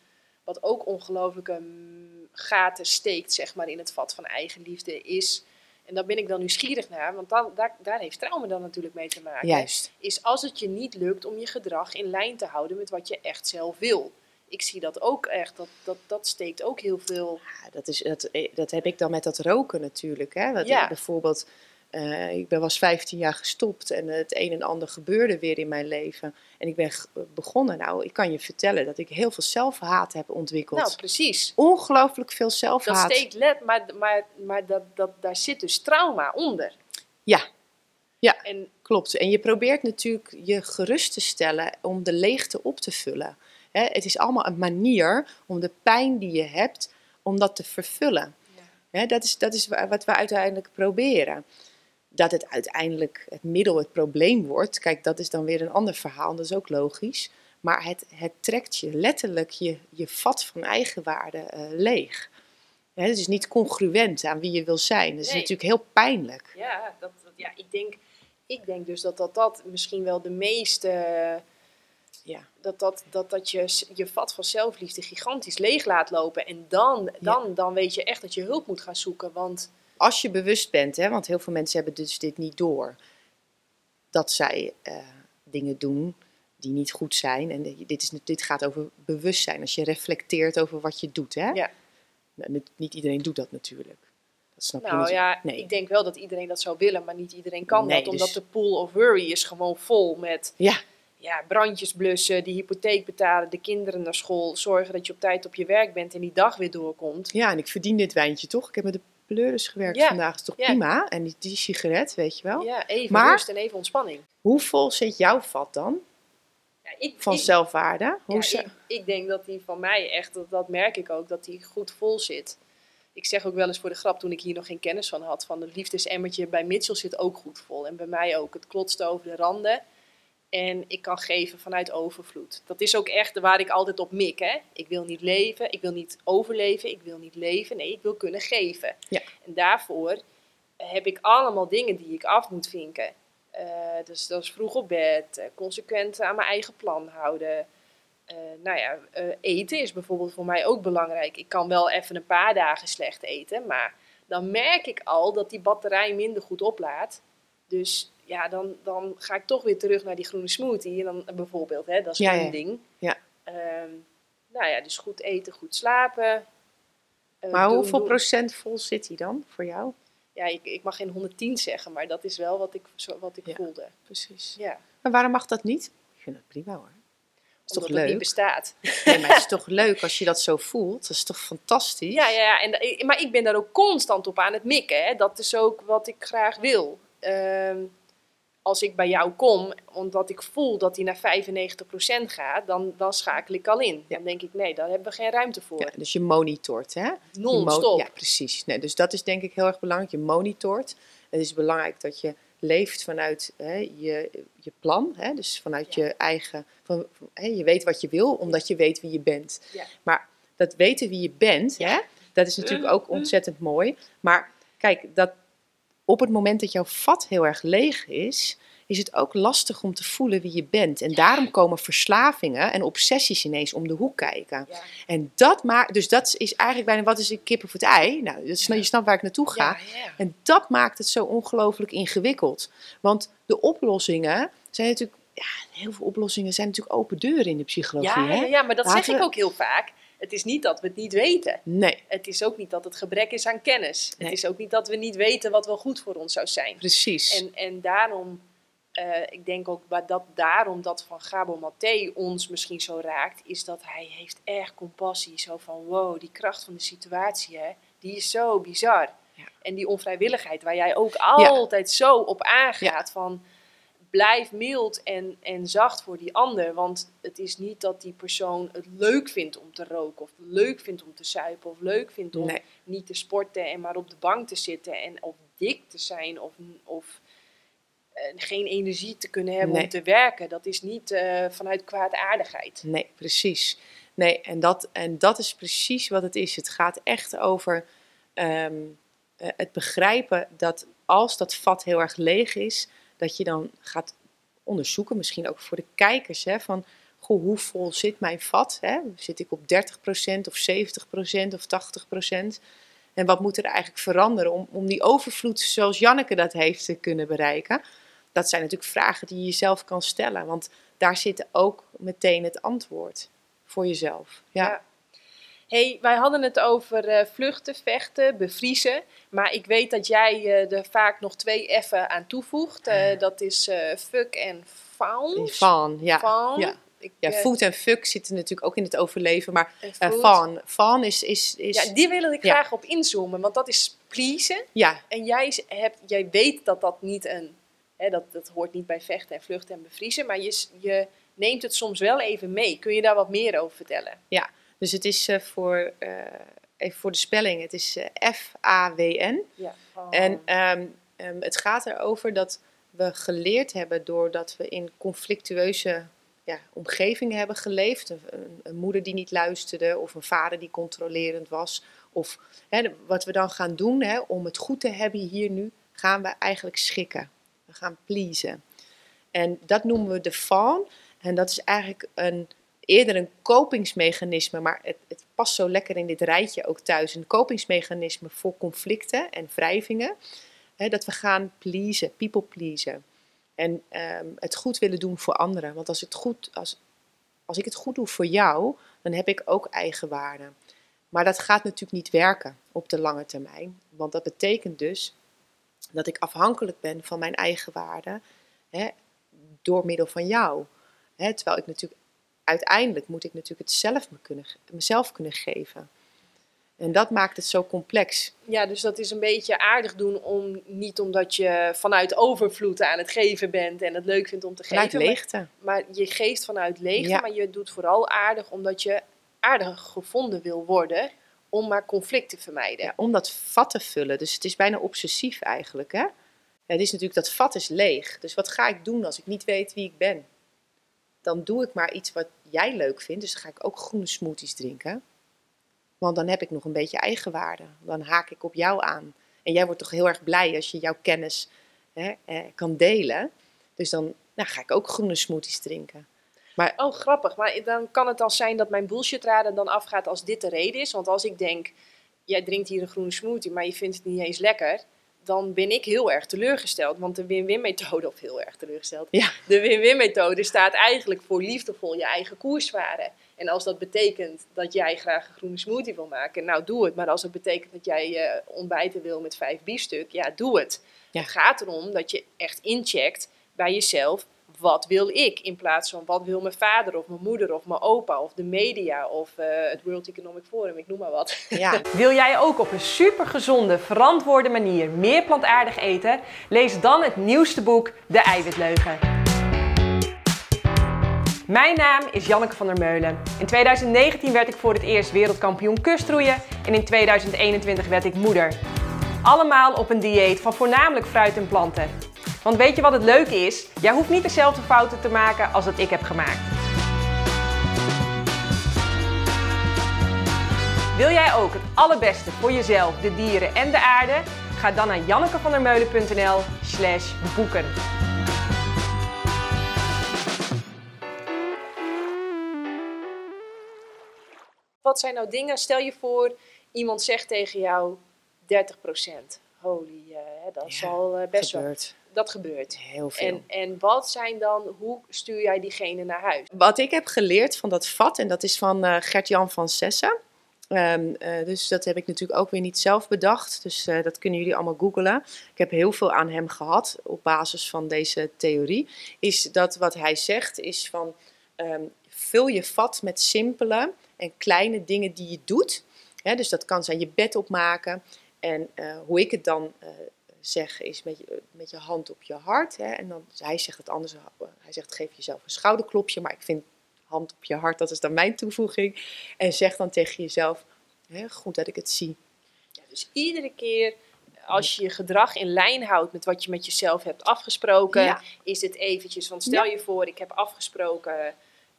Wat ook ongelooflijke mm, gaten steekt, zeg maar, in het vat van eigenliefde, is En daar ben ik dan nieuwsgierig naar, want dan, daar, daar heeft trauma dan natuurlijk mee te maken. Juist. Is als het je niet lukt om je gedrag in lijn te houden met wat je echt zelf wil. Ik zie dat ook echt, dat, dat, dat steekt ook heel veel. Ja, dat, is, dat, eh, dat heb ik dan met dat roken natuurlijk. Hè? Dat Ja. ik bijvoorbeeld, eh, ik ben was 15 jaar gestopt en het een en ander gebeurde weer in mijn leven. En ik ben begonnen. Nou, ik kan je vertellen dat ik heel veel zelfhaat heb ontwikkeld. Nou, precies. Ongelooflijk veel Dat zelfhaat. steekt let, maar, maar, maar dat, dat, daar zit dus trauma onder. Ja. Ja. En Klopt. En je probeert natuurlijk je gerust te stellen om de leegte op te vullen. Hè, het is allemaal een manier om de pijn die je hebt, om dat te vervullen. Ja. Hè, dat, is, dat is wa- wat we uiteindelijk proberen. Dat het uiteindelijk het middel het probleem wordt, kijk, dat is dan weer een ander verhaal, dat is ook logisch. Maar het, het trekt je letterlijk je, je vat van eigenwaarde eh leeg. Hè, het is niet congruent aan wie je wil zijn. Dat is Nee. natuurlijk heel pijnlijk. Ja, dat, dat- ja ik, denk, ik denk dus dat dat, dat misschien wel de meeste. Ja. Dat, dat, dat, dat je je vat van zelfliefde gigantisch leeg laat lopen. En dan, dan, dan weet je echt dat je hulp moet gaan zoeken. Want als je bewust bent, hè, want heel veel mensen hebben dus dit niet door, dat zij eh, dingen doen die niet goed zijn. En dit, is, dit gaat over bewustzijn, als je reflecteert over wat je doet. Hè? Ja. Nou, niet, iedereen doet dat natuurlijk. Dat snap je nou niet. ja, Nee. ik denk wel dat iedereen dat zou willen. Maar niet iedereen kan Nee, dat. Omdat dus- de pool of worry is gewoon vol met Ja, ja, brandjes blussen, die hypotheek betalen, de kinderen naar school. Zorgen dat je op tijd op je werk bent en die dag weer doorkomt. ja, en ik verdien dit wijntje toch? Ik heb met de pleuris gewerkt Ja, vandaag, is toch ja. prima? En die, die sigaret, weet je wel. Ja, even Maar- rust en even ontspanning. Hoe vol zit jouw vat dan Ja, ik, van ik- zelfwaarde? Hoe ik, ik denk dat die van mij echt, dat, dat merk ik ook, dat die goed vol zit. Ik zeg ook wel eens voor de grap, toen ik hier nog geen kennis van had, van het liefdesemmertje bij Mitchell zit ook goed vol. En bij mij ook. Het klotst over de randen. En ik kan geven vanuit overvloed. Dat is ook echt waar ik altijd op mik. Hè? Ik wil niet leven, ik wil niet overleven, ik wil niet leven. Nee, ik wil kunnen geven. Ja. En daarvoor heb ik allemaal dingen die ik af moet vinken. Eh, dus dat is vroeg op bed, eh, consequent aan mijn eigen plan houden. Eh, nou ja, eten is bijvoorbeeld voor mij ook belangrijk. Ik kan wel even een paar dagen slecht eten, maar dan merk ik al dat die batterij minder goed oplaadt. Dus ja, dan, dan ga ik toch weer terug naar die groene smoothie. En dan, bijvoorbeeld, hè, dat is Ja, een ja. ding. Ja. Ehm, nou ja, dus goed eten, goed slapen. Eh, Maar doen- hoeveel doen- procent vol zit die dan voor jou? Ja, ik, ik mag geen 110 zeggen, maar dat is wel wat ik, zo, wat ik Ja. voelde. Precies. Ja, Maar waarom mag dat niet? Ik vind het prima hoor. Is toch het niet leuk? bestaat. Nee, maar het is toch leuk als je dat zo voelt? Dat is toch fantastisch? Ja, ja, ja. En, maar ik ben daar ook constant op aan het mikken. Hè. Dat is ook wat ik graag wil. Ehm, als ik bij jou kom, omdat ik voel dat die naar 95% gaat, dan, dan schakel ik al in. Ja. Dan denk ik, nee, daar hebben we geen ruimte voor. Ja, dus je monitort, hè? Mo- Non-stop. Ja, precies. Nee, dus dat is denk ik heel erg belangrijk. Je monitort. Het is belangrijk dat je leeft vanuit hè, je, je plan. Hè? Dus vanuit Ja. je eigen... Van, van- hè, je weet wat je wil, omdat je weet wie je bent. Ja. Maar dat weten wie je bent, hè, dat is natuurlijk ook Mhm. ontzettend mooi. Maar kijk, dat op het moment dat jouw vat heel erg leeg is... is het ook lastig om te voelen wie je bent. En daarom komen verslavingen en obsessies ineens om de hoek kijken. Ja. En dat maakt, dus dat is eigenlijk bijna wat is een kip of het ei. Nou, dat snap, je snapt waar ik naartoe ga. Ja, ja. En dat maakt het zo ongelooflijk ingewikkeld. Want de oplossingen zijn natuurlijk, ja, heel veel oplossingen zijn natuurlijk open deuren in de psychologie. Ja, hè? ja, ja, maar dat Laten zeg ik ook heel vaak. Het is niet dat we het niet weten. Nee, Het is ook niet dat het gebrek is aan kennis. Nee. Het is ook niet dat we niet weten wat wel goed voor ons zou zijn. precies. En, en daarom, eh, ik denk ook dat daarom dat van Gabo Maté ons misschien zo raakt, is dat hij heeft echt compassie. Zo van, wow, die kracht van de situatie, hè, die is zo bizar. Ja. En die onvrijwilligheid waar jij ook altijd zo op aangaat van... Blijf mild en, en zacht voor die ander. Want het is niet dat die persoon het leuk vindt om te roken. Of leuk vindt om te suipen. Of leuk vindt om Nee. niet te sporten en maar op de bank te zitten en of dik te zijn of, of eh, geen energie te kunnen hebben Nee. om te werken. Dat is niet eh, vanuit kwaadaardigheid. Nee, precies. Nee, en dat, en dat is precies wat het is. Het gaat echt over ehm, eh, het begrijpen dat als dat vat heel erg leeg is, dat je dan gaat onderzoeken, misschien ook voor de kijkers, hè, van goh, hoe vol zit mijn vat? Hè? Zit ik op 30% of 70% of 80%? En wat moet er eigenlijk veranderen om, om die overvloed zoals Janneke dat heeft te kunnen bereiken? Dat zijn natuurlijk vragen die je jezelf kan stellen. Want daar zit ook meteen het antwoord voor jezelf. Ja. Ja. Hey, wij hadden het over eh, vluchten, vechten, bevriezen. Maar ik weet dat jij eh, er vaak nog twee F'en aan toevoegt. Eh, dat is fuck en faun. Ja. Faun. ja. Ik, Ja, eh, food en fuck zitten natuurlijk ook in het overleven. Maar van, van is, is, is Ja, die wil ik Ja. graag op inzoomen. Want dat is pleasen. ja, En jij, hebt, jij weet dat dat niet een... Hè, dat, dat hoort niet bij vechten en vluchten en bevriezen. Maar je, je neemt het soms wel even mee. Kun je daar wat meer over vertellen? Dus het is eh, voor, eh, even voor de spelling, het is eh, F-A-W-N. Ja. En ehm, ehm, het gaat erover dat we geleerd hebben doordat we in conflictueuze ja, omgevingen hebben geleefd. Een, een- een moeder die niet luisterde of een vader die controlerend was. Of hè, wat we dan gaan doen hè, om het goed te hebben hier nu, gaan we eigenlijk schikken. We gaan pleasen. En dat noemen we de fawn. En dat is eigenlijk een, eerder een kopingsmechanisme, maar het, het past zo lekker in dit rijtje ook thuis. Een kopingsmechanisme voor conflicten en wrijvingen. Hè, dat we gaan pleasen, people pleasen. En ehm, het goed willen doen voor anderen. Want als, het goed, als, als ik het goed doe voor jou, dan heb ik ook eigenwaarde. Maar dat gaat natuurlijk niet werken op de lange termijn. Want dat betekent dus dat ik afhankelijk ben van mijn eigen waarde hè, door middel van jou. Hè, terwijl ik natuurlijk uiteindelijk moet ik natuurlijk het zelf me kunnen, mezelf kunnen geven. En dat maakt het zo complex. Ja, dus dat is een beetje aardig doen om niet omdat je vanuit overvloed aan het geven bent en het leuk vindt om te geven. Vanuit leegte. Maar, je geeft vanuit leegte, Ja. maar je doet vooral aardig omdat je aardig gevonden wil worden om maar conflict te vermijden. Ja, om dat vat te vullen. Dus het is bijna obsessief eigenlijk. Hè? Het is natuurlijk, dat vat is leeg. Dus wat ga ik doen als ik niet weet wie ik ben? Dan doe ik maar iets wat jij leuk vindt. Dus dan ga ik ook groene smoothies drinken. Want dan heb ik nog een beetje eigenwaarde. Dan haak ik op jou aan. En jij wordt toch heel erg blij als je jouw kennis hè, eh, kan delen. Dus dan nou, ga ik ook groene smoothies drinken. Oh, grappig. Maar dan kan het al zijn dat mijn bullshitraden dan afgaat als dit de reden is. Want als ik denk, jij drinkt hier een groene smoothie, maar je vindt het niet eens lekker. Dan ben ik heel erg teleurgesteld. Want de win-win methode, of heel erg teleurgesteld. Ja. De win-win methode staat eigenlijk voor liefdevol je eigen koers varen. En als dat betekent dat jij graag een groene smoothie wil maken, nou doe het. Maar als het betekent dat jij eh, ontbijten wil met vijf biefstuk, ja doe het. Ja. Het gaat erom dat je echt incheckt bij jezelf, wat wil ik? In plaats van wat wil mijn vader of mijn moeder of mijn opa of de media of eh, het World Economic Forum, ik noem maar wat. Ja, Wil jij ook op een supergezonde, verantwoorde manier meer plantaardig eten? Lees dan het nieuwste boek De Eiwitleugen. Mijn naam is Janneke van der Meulen. In 2019 werd ik voor het eerst wereldkampioen kustroeien en in 2021 werd ik moeder. Allemaal op een dieet van voornamelijk fruit en planten. Want weet je wat het leuke is? Jij hoeft niet dezelfde fouten te maken als dat ik heb gemaakt. Wil jij ook het allerbeste voor jezelf, de dieren en de aarde? Ga dan naar jannekevandermeulen.nl slash boeken. Wat zijn nou dingen, stel je voor, iemand zegt tegen jou 30%. Holy, eh, hè, dat is Ja, al eh, best wel. Dat gebeurt. heel veel. En, en wat zijn dan, hoe stuur jij diegene naar huis? Wat ik heb geleerd van dat vat, en dat is van eh, Gert-Jan van Sessen. Ehm, eh, dus dat heb ik natuurlijk ook weer niet zelf bedacht. Dus eh, dat kunnen jullie allemaal googlen. Ik heb heel veel aan hem gehad op basis van deze theorie. Is dat wat hij zegt, is van ehm, vul je vat met simpele en kleine dingen die je doet. Dus dat kan zijn je bed opmaken. En hoe ik het dan eh, zeg, is met je, met je hand op je hart. Hè, en dan, hij zegt het anders. Hij zegt geef jezelf een schouderklopje. Maar ik vind hand op je hart, dat is dan mijn toevoeging. En zeg dan tegen jezelf, hè, goed dat ik het zie. Dus iedere keer als je je gedrag in lijn houdt met wat je met jezelf hebt afgesproken, Ja. is het eventjes. Want stel je voor, ik heb afgesproken,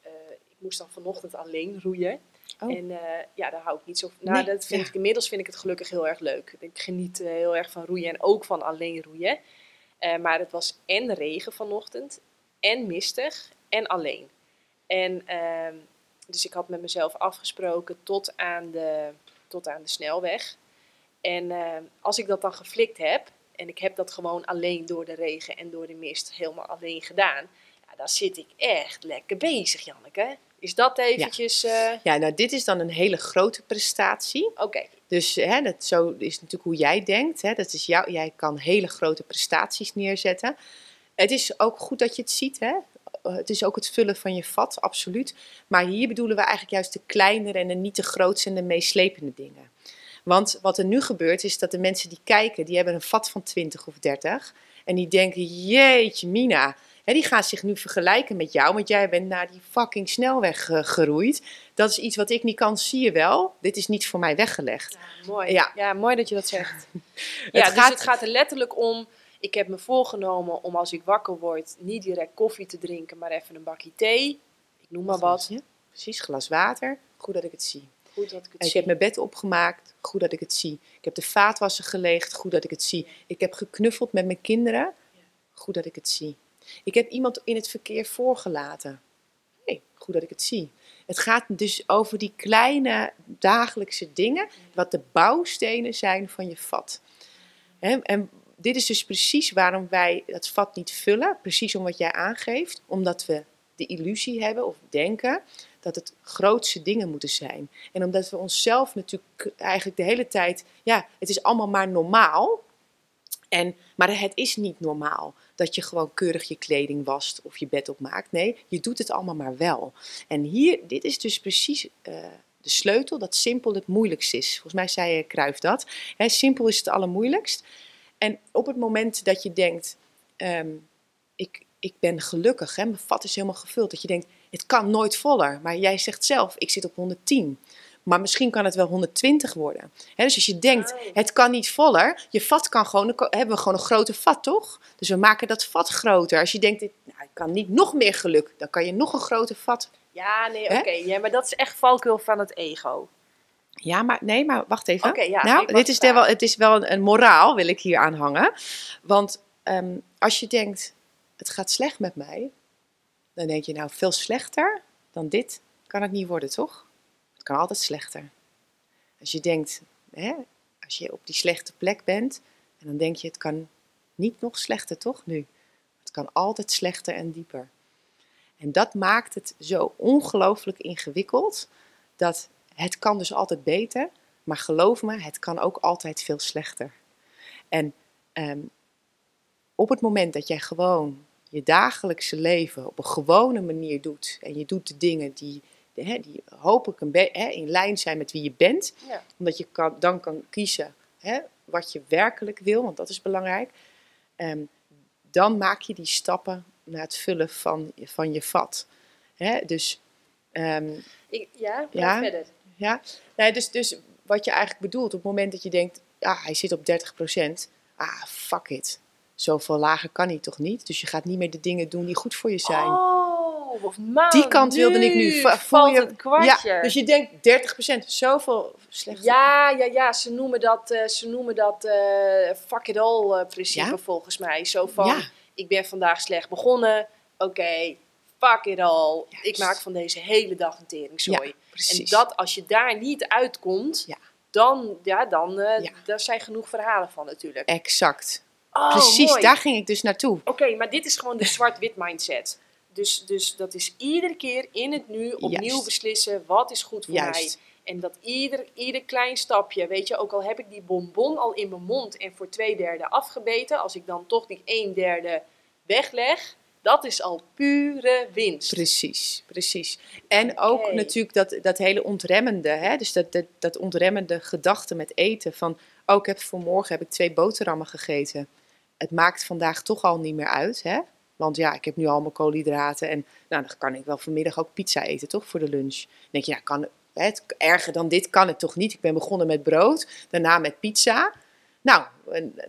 eh, ik moest dan vanochtend alleen roeien. Oh. En eh, ja, daar hou ik niet zo van. Nou, Nee, dat vind ja. ik inmiddels vind ik het gelukkig heel erg leuk. Ik geniet eh, heel erg van roeien en ook van alleen roeien. Eh, maar het was en regen vanochtend, en mistig, en alleen. En ehm, dus ik had met mezelf afgesproken tot aan de, tot aan de snelweg. En eh, als ik dat dan geflikt heb, en ik heb dat gewoon alleen door de regen en door de mist helemaal alleen gedaan, ja, dan zit ik echt lekker bezig, Janneke. Is dat eventjes... eh, Ja, nou dit is dan een hele grote prestatie. Oké, Dus hè, dat, zo is natuurlijk hoe jij denkt. Hè. Dat is jou, jij kan hele grote prestaties neerzetten. Het is ook goed dat je het ziet. Hè. Het is ook het vullen van je vat, absoluut. Maar hier bedoelen we eigenlijk juist de kleinere en de niet de grootste en de meeslepende dingen. Want wat er nu gebeurt is dat de mensen die kijken, die hebben een vat van 20 of 30. En die denken, jeetje mina. Hè, die gaan zich nu vergelijken met jou, want jij bent naar die fucking snelweg eh, geroeid. Dat is iets wat ik niet kan, zie je wel. Dit is niet voor mij weggelegd. Ja, mooi. Ja. Ja. mooi dat je dat zegt. ja, dus gaat- het gaat er letterlijk om. Ik heb me voorgenomen om als ik wakker word niet direct koffie te drinken, maar even een bakje thee. Ik noem maar wat. Precies, glas water. Goed dat ik het zie. Goed dat ik het Ik zie. heb mijn bed opgemaakt. Goed dat ik het zie. Ik heb de vaatwasser geleegd. Goed dat ik het zie. Ik heb geknuffeld met mijn kinderen. Goed dat ik het zie. Ik heb iemand in het verkeer voorgelaten. Hey, goed dat ik het zie. Het gaat dus over die kleine dagelijkse dingen, wat de bouwstenen zijn van je vat. En dit is dus precies waarom wij het vat niet vullen, precies om wat jij aangeeft, omdat we de illusie hebben of denken dat het grootste dingen moeten zijn. En omdat we onszelf natuurlijk eigenlijk de hele tijd, ja, het is allemaal maar normaal. En, maar het is niet normaal dat je gewoon keurig je kleding wast of je bed opmaakt. Nee, je doet het allemaal maar wel. En hier, dit is dus precies eh, de sleutel dat simpel het moeilijkst is. Volgens mij zei Kruif dat. Hè, simpel is het allermoeilijkst. En op het moment dat je denkt, ehm, ik, ik ben gelukkig, hè, mijn vat is helemaal gevuld. Dat je denkt, het kan nooit voller. Maar jij zegt zelf, ik zit op 110. Maar misschien kan het wel 120 worden. Dus als je denkt, Oh. het kan niet voller, je vat kan gewoon, dan hebben we gewoon een grote vat, toch? Dus we maken dat vat groter. Als je denkt, nou, ik kan niet nog meer geluk, dan kan je nog een grote vat. Ja, nee, oké. Ja, maar dat is echt valkuil van het ego. Ja, maar nee, maar wacht even. Ja, nou, dit is wel, het is wel een, een moraal, wil ik hier aan hangen. Want ehm, als je denkt, het gaat slecht met mij, dan denk je, nou, veel slechter dan dit kan het niet worden, toch? Het kan altijd slechter. Als je denkt, hè, als je op die slechte plek bent, en dan denk je, het kan niet nog slechter, toch, nu? Het kan altijd slechter en dieper. En dat maakt het zo ongelooflijk ingewikkeld, dat het kan dus altijd beter, maar geloof me, het kan ook altijd veel slechter. En ehm, op het moment dat jij gewoon je dagelijkse leven op een gewone manier doet en je doet de dingen die, hè, die hopelijk een hè, in lijn zijn met wie je bent, Ja. omdat je kan, dan kan kiezen hè, wat je werkelijk wil, want dat is belangrijk, ehm, dan maak je die stappen naar het vullen van, van je vat. Hè, dus ehm, Ik, ja, Ja. verder. ja, nee, dus, dus wat je eigenlijk bedoelt, op het moment dat je denkt, ah, hij zit op 30%, ah, fuck it. Zoveel lager kan hij toch niet? Dus je gaat niet meer de dingen doen die goed voor je zijn. Oh, of die kant wilde ik nu. Voel valt je- het kwartje. Ja, dus je denkt 30%, zoveel slecht. Ja, ja, ja, ze noemen dat, eh, ze noemen dat eh, fuck it all eh, principe Ja? volgens mij. Zo van, Ja. ik ben vandaag slecht begonnen, oké, fuck it all. Juist. Ik maak van deze hele dag een teringzooi. En dat, als je daar niet uitkomt, Ja. dan, ja, dan daar zijn genoeg verhalen van natuurlijk. Exact. Oh, precies, mooi. daar ging ik dus naartoe. Oké, maar dit is gewoon de zwart-wit mindset. Dus, dus dat is iedere keer in het nu opnieuw Juist. beslissen wat is goed voor mij. En dat ieder, ieder klein stapje, weet je, ook al heb ik die bonbon al in mijn mond en voor twee derde afgebeten, als ik dan toch die een derde wegleg, dat is al pure winst. Precies, precies. En ook natuurlijk dat, dat hele ontremmende, hè? dus dat, dat, dat ontremmende gedachte met eten. Van, oh, ik heb vanmorgen heb ik twee boterhammen gegeten. Het maakt vandaag toch al niet meer uit, hè? Want ja, ik heb nu al mijn koolhydraten en nou, dan kan ik wel vanmiddag ook pizza eten, toch, voor de lunch. Dan denk je, ja, kan, het, erger dan dit kan het toch niet? Ik ben begonnen met brood, daarna met pizza. Nou,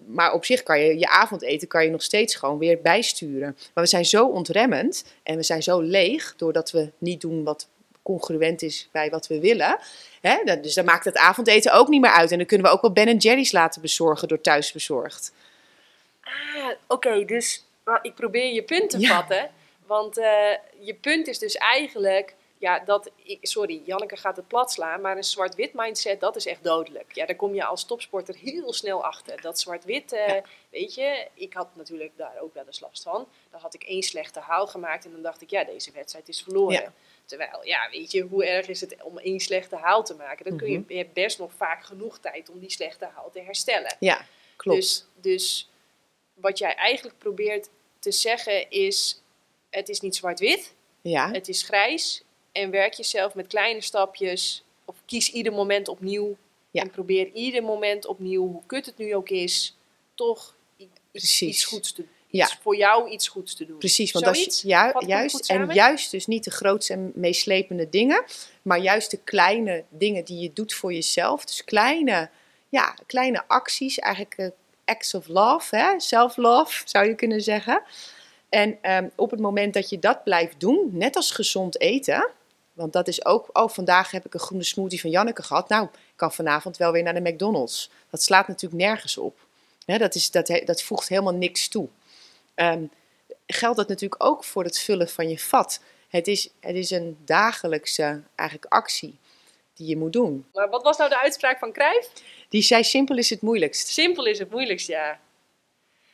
maar op zich kan je je avondeten kan je nog steeds gewoon weer bijsturen. Maar we zijn zo ontremmend en we zijn zo leeg doordat we niet doen wat congruent is bij wat we willen. Hè? Dus dan maakt het avondeten ook niet meer uit. En dan kunnen we ook wel Ben Jerry's laten bezorgen door thuisbezorgd. Ah, oké, dus ik probeer je punt te Ja. vatten. Want eh, je punt is dus eigenlijk, ja, dat, ik, sorry, Janneke gaat het plat slaan, maar een zwart-wit mindset, dat is echt dodelijk. Ja, daar kom je als topsporter heel snel achter. Dat zwart-wit, eh, weet je, ik had natuurlijk daar ook wel eens last van. Dan had ik één slechte haal gemaakt en dan dacht ik, ja, deze wedstrijd is verloren. Ja. Terwijl, ja, weet je, hoe erg is het om één slechte haal te maken? Dan kun je, Mhm. je hebt best nog vaak genoeg tijd om die slechte haal te herstellen. Ja, klopt. Dus, dus wat jij eigenlijk probeert te zeggen is, het is niet zwart-wit, ja, het is grijs. En werk jezelf met kleine stapjes, of kies ieder moment opnieuw. Ja. En probeer ieder moment opnieuw, hoe kut het nu ook is, toch iets, goeds te Ja. iets voor jou iets goeds te doen. Precies, want ja, ik het juist, en juist dus niet de grootste en meeslepende dingen, maar juist de kleine dingen die je doet voor jezelf. Dus kleine, ja, kleine acties, eigenlijk eh, acts of love, self-love zou je kunnen zeggen. En ehm, op het moment dat je dat blijft doen, net als gezond eten, want dat is ook, oh vandaag heb ik een groene smoothie van Janneke gehad, nou, ik kan vanavond wel weer naar de McDonald's. Dat slaat natuurlijk nergens op. Dat, is, dat, dat voegt helemaal niks toe. Ehm, geldt dat natuurlijk ook voor het vullen van je vat. Het is, het is een dagelijkse eigenlijk actie die je moet doen. Maar wat was nou de uitspraak van Cruijff? Die zei simpel is het moeilijkst. Simpel is het moeilijkst, ja.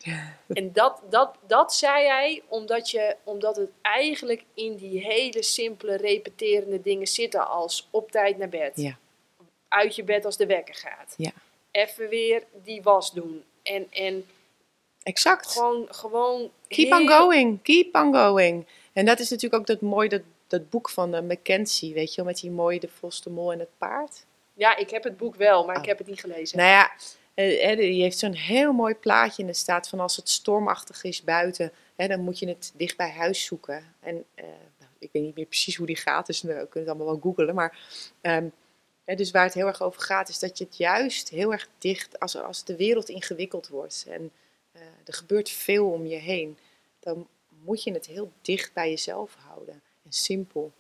En dat, dat, dat zei hij omdat, je, omdat het eigenlijk in die hele simpele, repeterende dingen zitten als op tijd naar bed. Ja. Uit je bed als de wekker gaat. Ja. Even weer die was doen. En, en Exact. gewoon, gewoon Keep on going, keep on going. En dat is natuurlijk ook dat mooie, dat, dat boek van uh, Mackenzie, weet je wel, met die mooie De Vos, de Mol en het Paard. Ja, ik heb het boek wel, maar ik Oh. heb het niet gelezen. Nou ja, eh, die heeft zo'n heel mooi plaatje en er staat van als het stormachtig is buiten, hè, dan moet je het dicht bij huis zoeken. En eh, nou, ik weet niet meer precies hoe die gaat, dus we kunnen het allemaal wel googelen. Maar ehm, hè, dus waar het heel erg over gaat, is dat je het juist heel erg dicht, als, als de wereld ingewikkeld wordt en er gebeurt veel om je heen, dan moet je het heel dicht bij jezelf houden en simpel.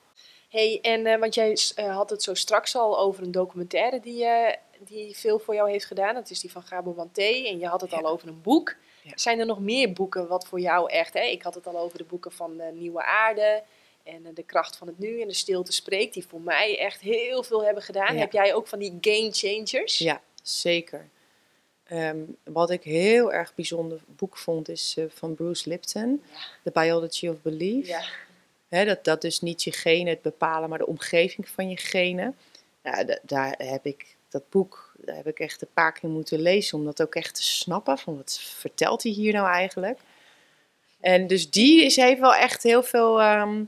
hey, en eh, want jij eh, had het zo straks al over een documentaire die, eh, die veel voor jou heeft gedaan. Dat is die van Gabo Wanté. En je had het Ja. al over een boek. Ja. Zijn er nog meer boeken wat voor jou echt... Hè? Ik had het al over de boeken van Nieuwe Aarde... En De Kracht van het Nu en De Stilte Spreekt. Die voor mij echt heel veel hebben gedaan. Ja. Heb jij ook van die game changers? Ja, zeker. Ehm, wat ik heel erg bijzonder boek vond is van Bruce Lipton, The Biology of Belief. Ja. Dat, dat dus niet je genen het bepalen, maar de omgeving van je genen. Daar heb ik dat boek, daar heb ik echt een paar keer moeten lezen om dat ook echt te snappen. Van wat vertelt hij hier nou eigenlijk? En dus die is, heeft wel echt heel veel, ehm,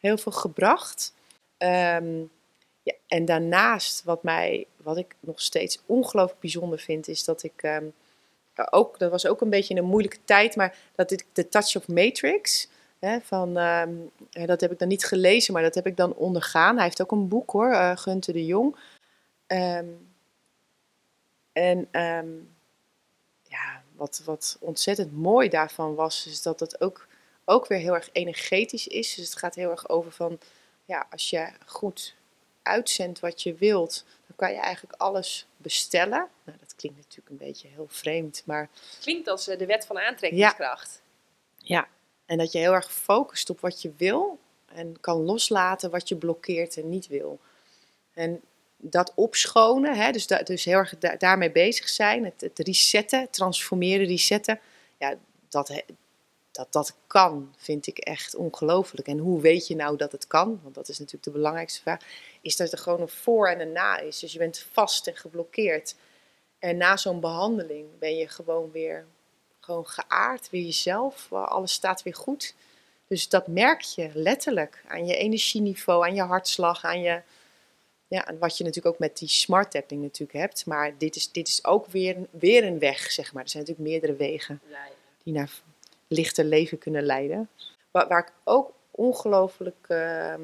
heel veel gebracht. Ehm, ja, en daarnaast, wat, mij, wat ik nog steeds ongelooflijk bijzonder vind, is dat ik ehm, ook, dat was ook een beetje een moeilijke tijd, maar dat ik de Touch of Matrix, hè, van, ehm, dat heb ik dan niet gelezen, maar dat heb ik dan ondergaan. Hij heeft ook een boek hoor, eh Gunter de Jong. Ehm, en ehm, ja, wat, wat ontzettend mooi daarvan was, is dat het ook, ook weer heel erg energetisch is. Dus het gaat heel erg over van, ja, als je goed uitzendt wat je wilt, dan kan je eigenlijk alles bestellen. Nou, dat klinkt natuurlijk een beetje heel vreemd, maar Klinkt als eh, de wet van aantrekkingskracht. ja, en dat je heel erg focust op wat je wil en kan loslaten wat je blokkeert en niet wil. En dat opschonen, hè, dus, dus heel erg da- daarmee bezig zijn, het, het resetten, transformeren, resetten, ja, dat, dat dat kan, vind ik echt ongelooflijk. En hoe weet je nou dat het kan? Want dat is natuurlijk de belangrijkste vraag. Is dat er gewoon een voor en een na is. Dus je bent vast en geblokkeerd. En na zo'n behandeling ben je gewoon weer gewoon geaard, weer jezelf. Alles staat weer goed. Dus dat merk je letterlijk aan je energieniveau, aan je hartslag, aan je... Ja, en wat je natuurlijk ook met die smart tapping natuurlijk hebt. Maar dit is, dit is ook weer, weer een weg, zeg maar. Er zijn natuurlijk meerdere wegen die naar lichter leven kunnen leiden. Waar, waar ik ook ongelooflijk, ehm,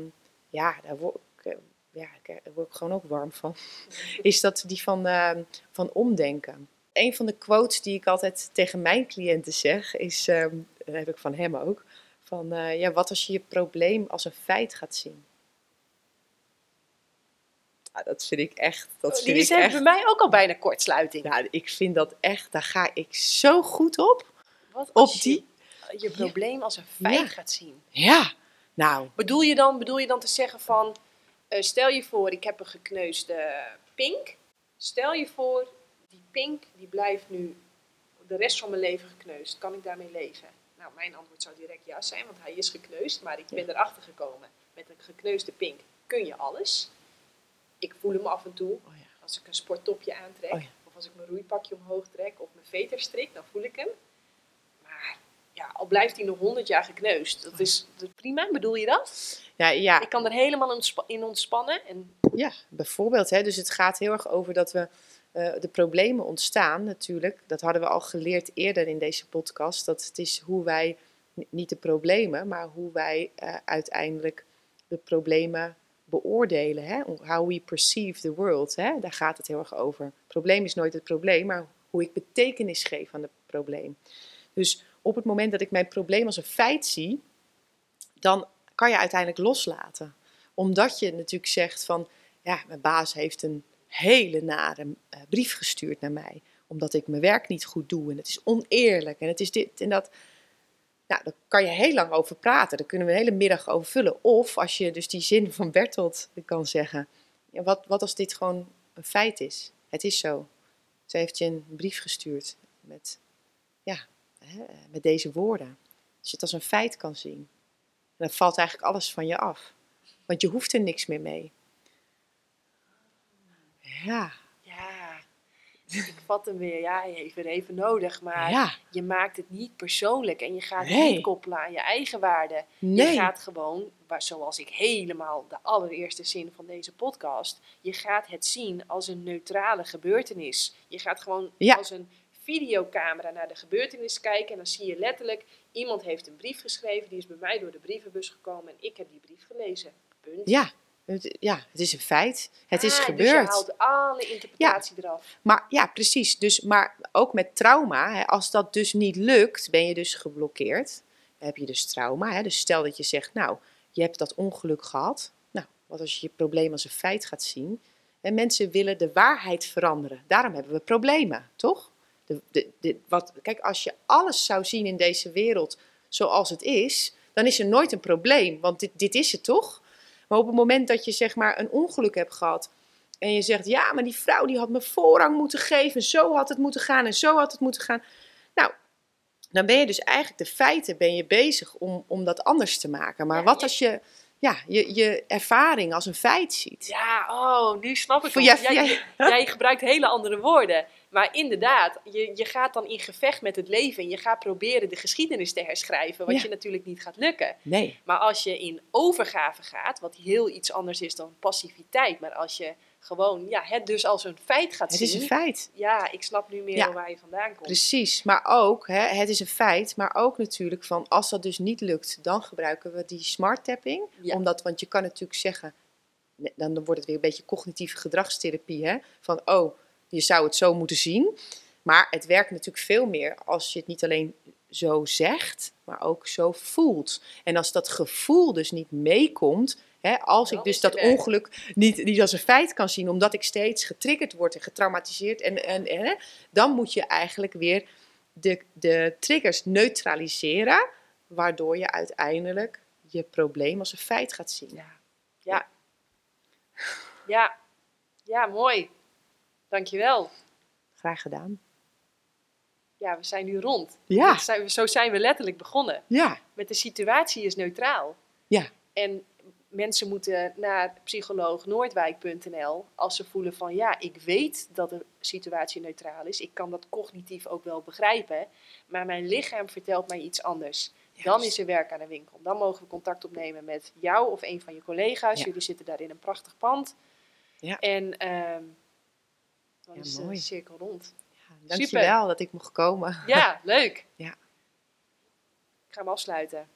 ja, daar word ik, eh, ja, ik- daar word ik gewoon ook warm van, is dat die van, ehm, van omdenken. Een van de quotes die ik altijd tegen mijn cliënten zeg, is, ehm dat heb ik van hem ook, van eh, ja, wat als je je probleem als een feit gaat zien? Ja, dat vind ik echt, dat vind Oh, Die echt, bij mij ook al bijna kortsluiting. nou, ik vind dat echt, daar ga ik zo goed op. Wat Op als die, je je probleem als een feit Ja. gaat zien? Ja, Nou, Bedoel je dan, bedoel je dan te zeggen van, eh, stel je voor, ik heb een gekneusde pink. Stel je voor, pink die blijft nu de rest van mijn leven gekneusd. Kan ik daarmee leven? Nou, mijn antwoord zou direct ja zijn, want hij is gekneusd. Maar ik ben erachter gekomen, met een gekneusde pink kun je alles. Ik voel hem af en toe. oh ja. Als ik een sporttopje aantrek, Oh ja. of als ik mijn roeipakje omhoog trek, of mijn veter strik, dan voel ik hem. Maar ja, al blijft hij nog 100 jaar gekneusd. Dat is, dat is prima, bedoel je dat? Ja, ja, Ik kan er helemaal in ontspannen. En Ja, bijvoorbeeld. Hè? Dus het gaat heel erg over dat we eh, de problemen ontstaan natuurlijk. Dat hadden we al geleerd eerder in deze podcast. Dat het is hoe wij, niet de problemen, maar hoe wij eh, uiteindelijk de problemen beoordelen. Hè? How we perceive the world. Hè? Daar gaat het heel erg over. Het probleem is nooit het probleem, maar hoe ik betekenis geef aan het probleem. Dus op het moment dat ik mijn probleem als een feit zie, dan kan je uiteindelijk loslaten. Omdat je natuurlijk zegt van, ja, mijn baas heeft een hele nare eh, brief gestuurd naar mij. Omdat ik mijn werk niet goed doe en het is oneerlijk en het is dit en dat. Nou, daar kan je heel lang over praten. Daar kunnen we een hele middag over vullen. Of als je dus die zin van Bertolt kan zeggen. Ja, wat, wat als dit gewoon een feit is? Het is zo. Ze heeft je een brief gestuurd met, ja, met deze woorden. Als je het als een feit kan zien. En dan valt eigenlijk alles van je af. Want je hoeft er niks meer mee. Ja, ja, ik vat hem weer. Ja, je heeft er even nodig. Maar ja, je maakt het niet persoonlijk. En je gaat het Nee. niet koppelen aan je eigen waarde. nee. Je gaat gewoon, zoals ik helemaal de allereerste zin van deze podcast, je gaat het zien als een neutrale gebeurtenis. Je gaat gewoon Ja. als een videocamera naar de gebeurtenis kijken en dan zie je letterlijk, iemand heeft een brief geschreven, die is bij mij door de brievenbus gekomen en ik heb die brief gelezen. Punt. Ja, het, ja, het is een feit. Het is Ah, gebeurd. Dus je haalt alle interpretatie eraf. Maar ja, precies. Dus, maar ook met trauma, hè, als dat dus niet lukt, ben je dus geblokkeerd. Dan heb je dus trauma. Hè. Dus stel dat je zegt, nou, je hebt dat ongeluk gehad. Nou, wat als je je probleem als een feit gaat zien? En mensen willen de waarheid veranderen. Daarom hebben we problemen, toch? De, de, de, wat, kijk, als je alles zou zien in deze wereld zoals het is, dan is er nooit een probleem. Want dit, dit is het toch? Maar op het moment dat je zeg maar een ongeluk hebt gehad en je zegt, ja, maar die vrouw die had me voorrang moeten geven. Zo had het moeten gaan en zo had het moeten gaan. Nou, dan ben je dus eigenlijk de feiten ben je bezig om, om dat anders te maken. Maar Ja, wat als je ja, je, je ervaring als een feit ziet? Ja, oh, nu snap ik het. Jij, jij- jij gebruikt hele andere woorden. Maar inderdaad, je, je gaat dan in gevecht met het leven. En je gaat proberen de geschiedenis te herschrijven. Wat Ja. je natuurlijk niet gaat lukken. Nee. Maar als je in overgave gaat, wat heel iets anders is dan passiviteit. Maar als je gewoon ja, het dus als een feit gaat Het zien. is een feit. Ja, ik snap nu meer Ja. waar je vandaan komt. Precies, maar ook, hè, het is een feit, maar ook natuurlijk van als dat dus niet lukt, dan gebruiken we die smart tapping. Ja. Omdat, want je kan natuurlijk zeggen, dan wordt het weer een beetje cognitieve gedragstherapie, hè, van oh, je zou het zo moeten zien. Maar het werkt natuurlijk veel meer als je het niet alleen zo zegt, maar ook zo voelt. En als dat gevoel dus niet meekomt, hè, als ik dus dat ongeluk niet, niet als een feit kan zien, omdat ik steeds getriggerd word en getraumatiseerd, en, en, dan moet je eigenlijk weer de, de triggers neutraliseren, waardoor je uiteindelijk je probleem als een feit gaat zien. Ja. Ja. Ja. Ja, mooi. Dankjewel. Graag gedaan. Ja, we zijn nu rond. Ja. Dit zijn we- Zo zijn we letterlijk begonnen. Ja, Met de situatie is neutraal. Ja. En mensen moeten naar psycholoognoordwijk.nl als ze voelen van ja, ik weet dat de situatie neutraal is. Ik kan dat cognitief ook wel begrijpen. Maar mijn lichaam vertelt mij iets anders. Dan is er werk aan de winkel. Dan mogen we contact opnemen met jou of een van je collega's. Ja. Jullie zitten daar in een prachtig pand. Ja. En ehm, dan Ja, is de mooi. cirkel rond. Ja, dankjewel dat ik mocht komen. Ja, leuk. Ja. Ik ga hem afsluiten.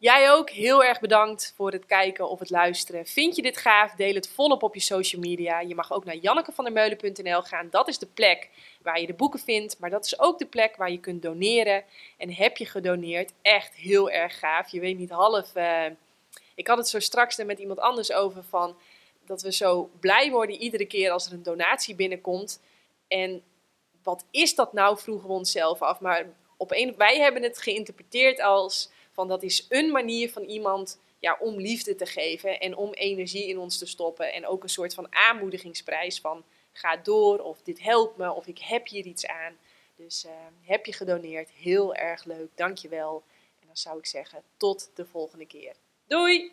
Jij ook heel erg bedankt voor het kijken of het luisteren. Vind je dit gaaf? Deel het volop op je social media. Je mag ook naar jannekevandermeulen.nl gaan. Dat is de plek waar je de boeken vindt. Maar dat is ook de plek waar je kunt doneren. En heb je gedoneerd? Echt heel erg gaaf. Je weet niet half. eh, ik had het zo straks er met iemand anders over van dat we zo blij worden iedere keer als er een donatie binnenkomt. En wat is dat nou, vroegen we onszelf af. Maar op een, wij hebben het geïnterpreteerd als Van dat is een manier van iemand ja, om liefde te geven en om energie in ons te stoppen. En ook een soort van aanmoedigingsprijs van ga door of dit helpt me of ik heb hier iets aan. Dus uh, heb je gedoneerd, heel erg leuk, dankjewel. En dan zou ik zeggen tot de volgende keer. Doei!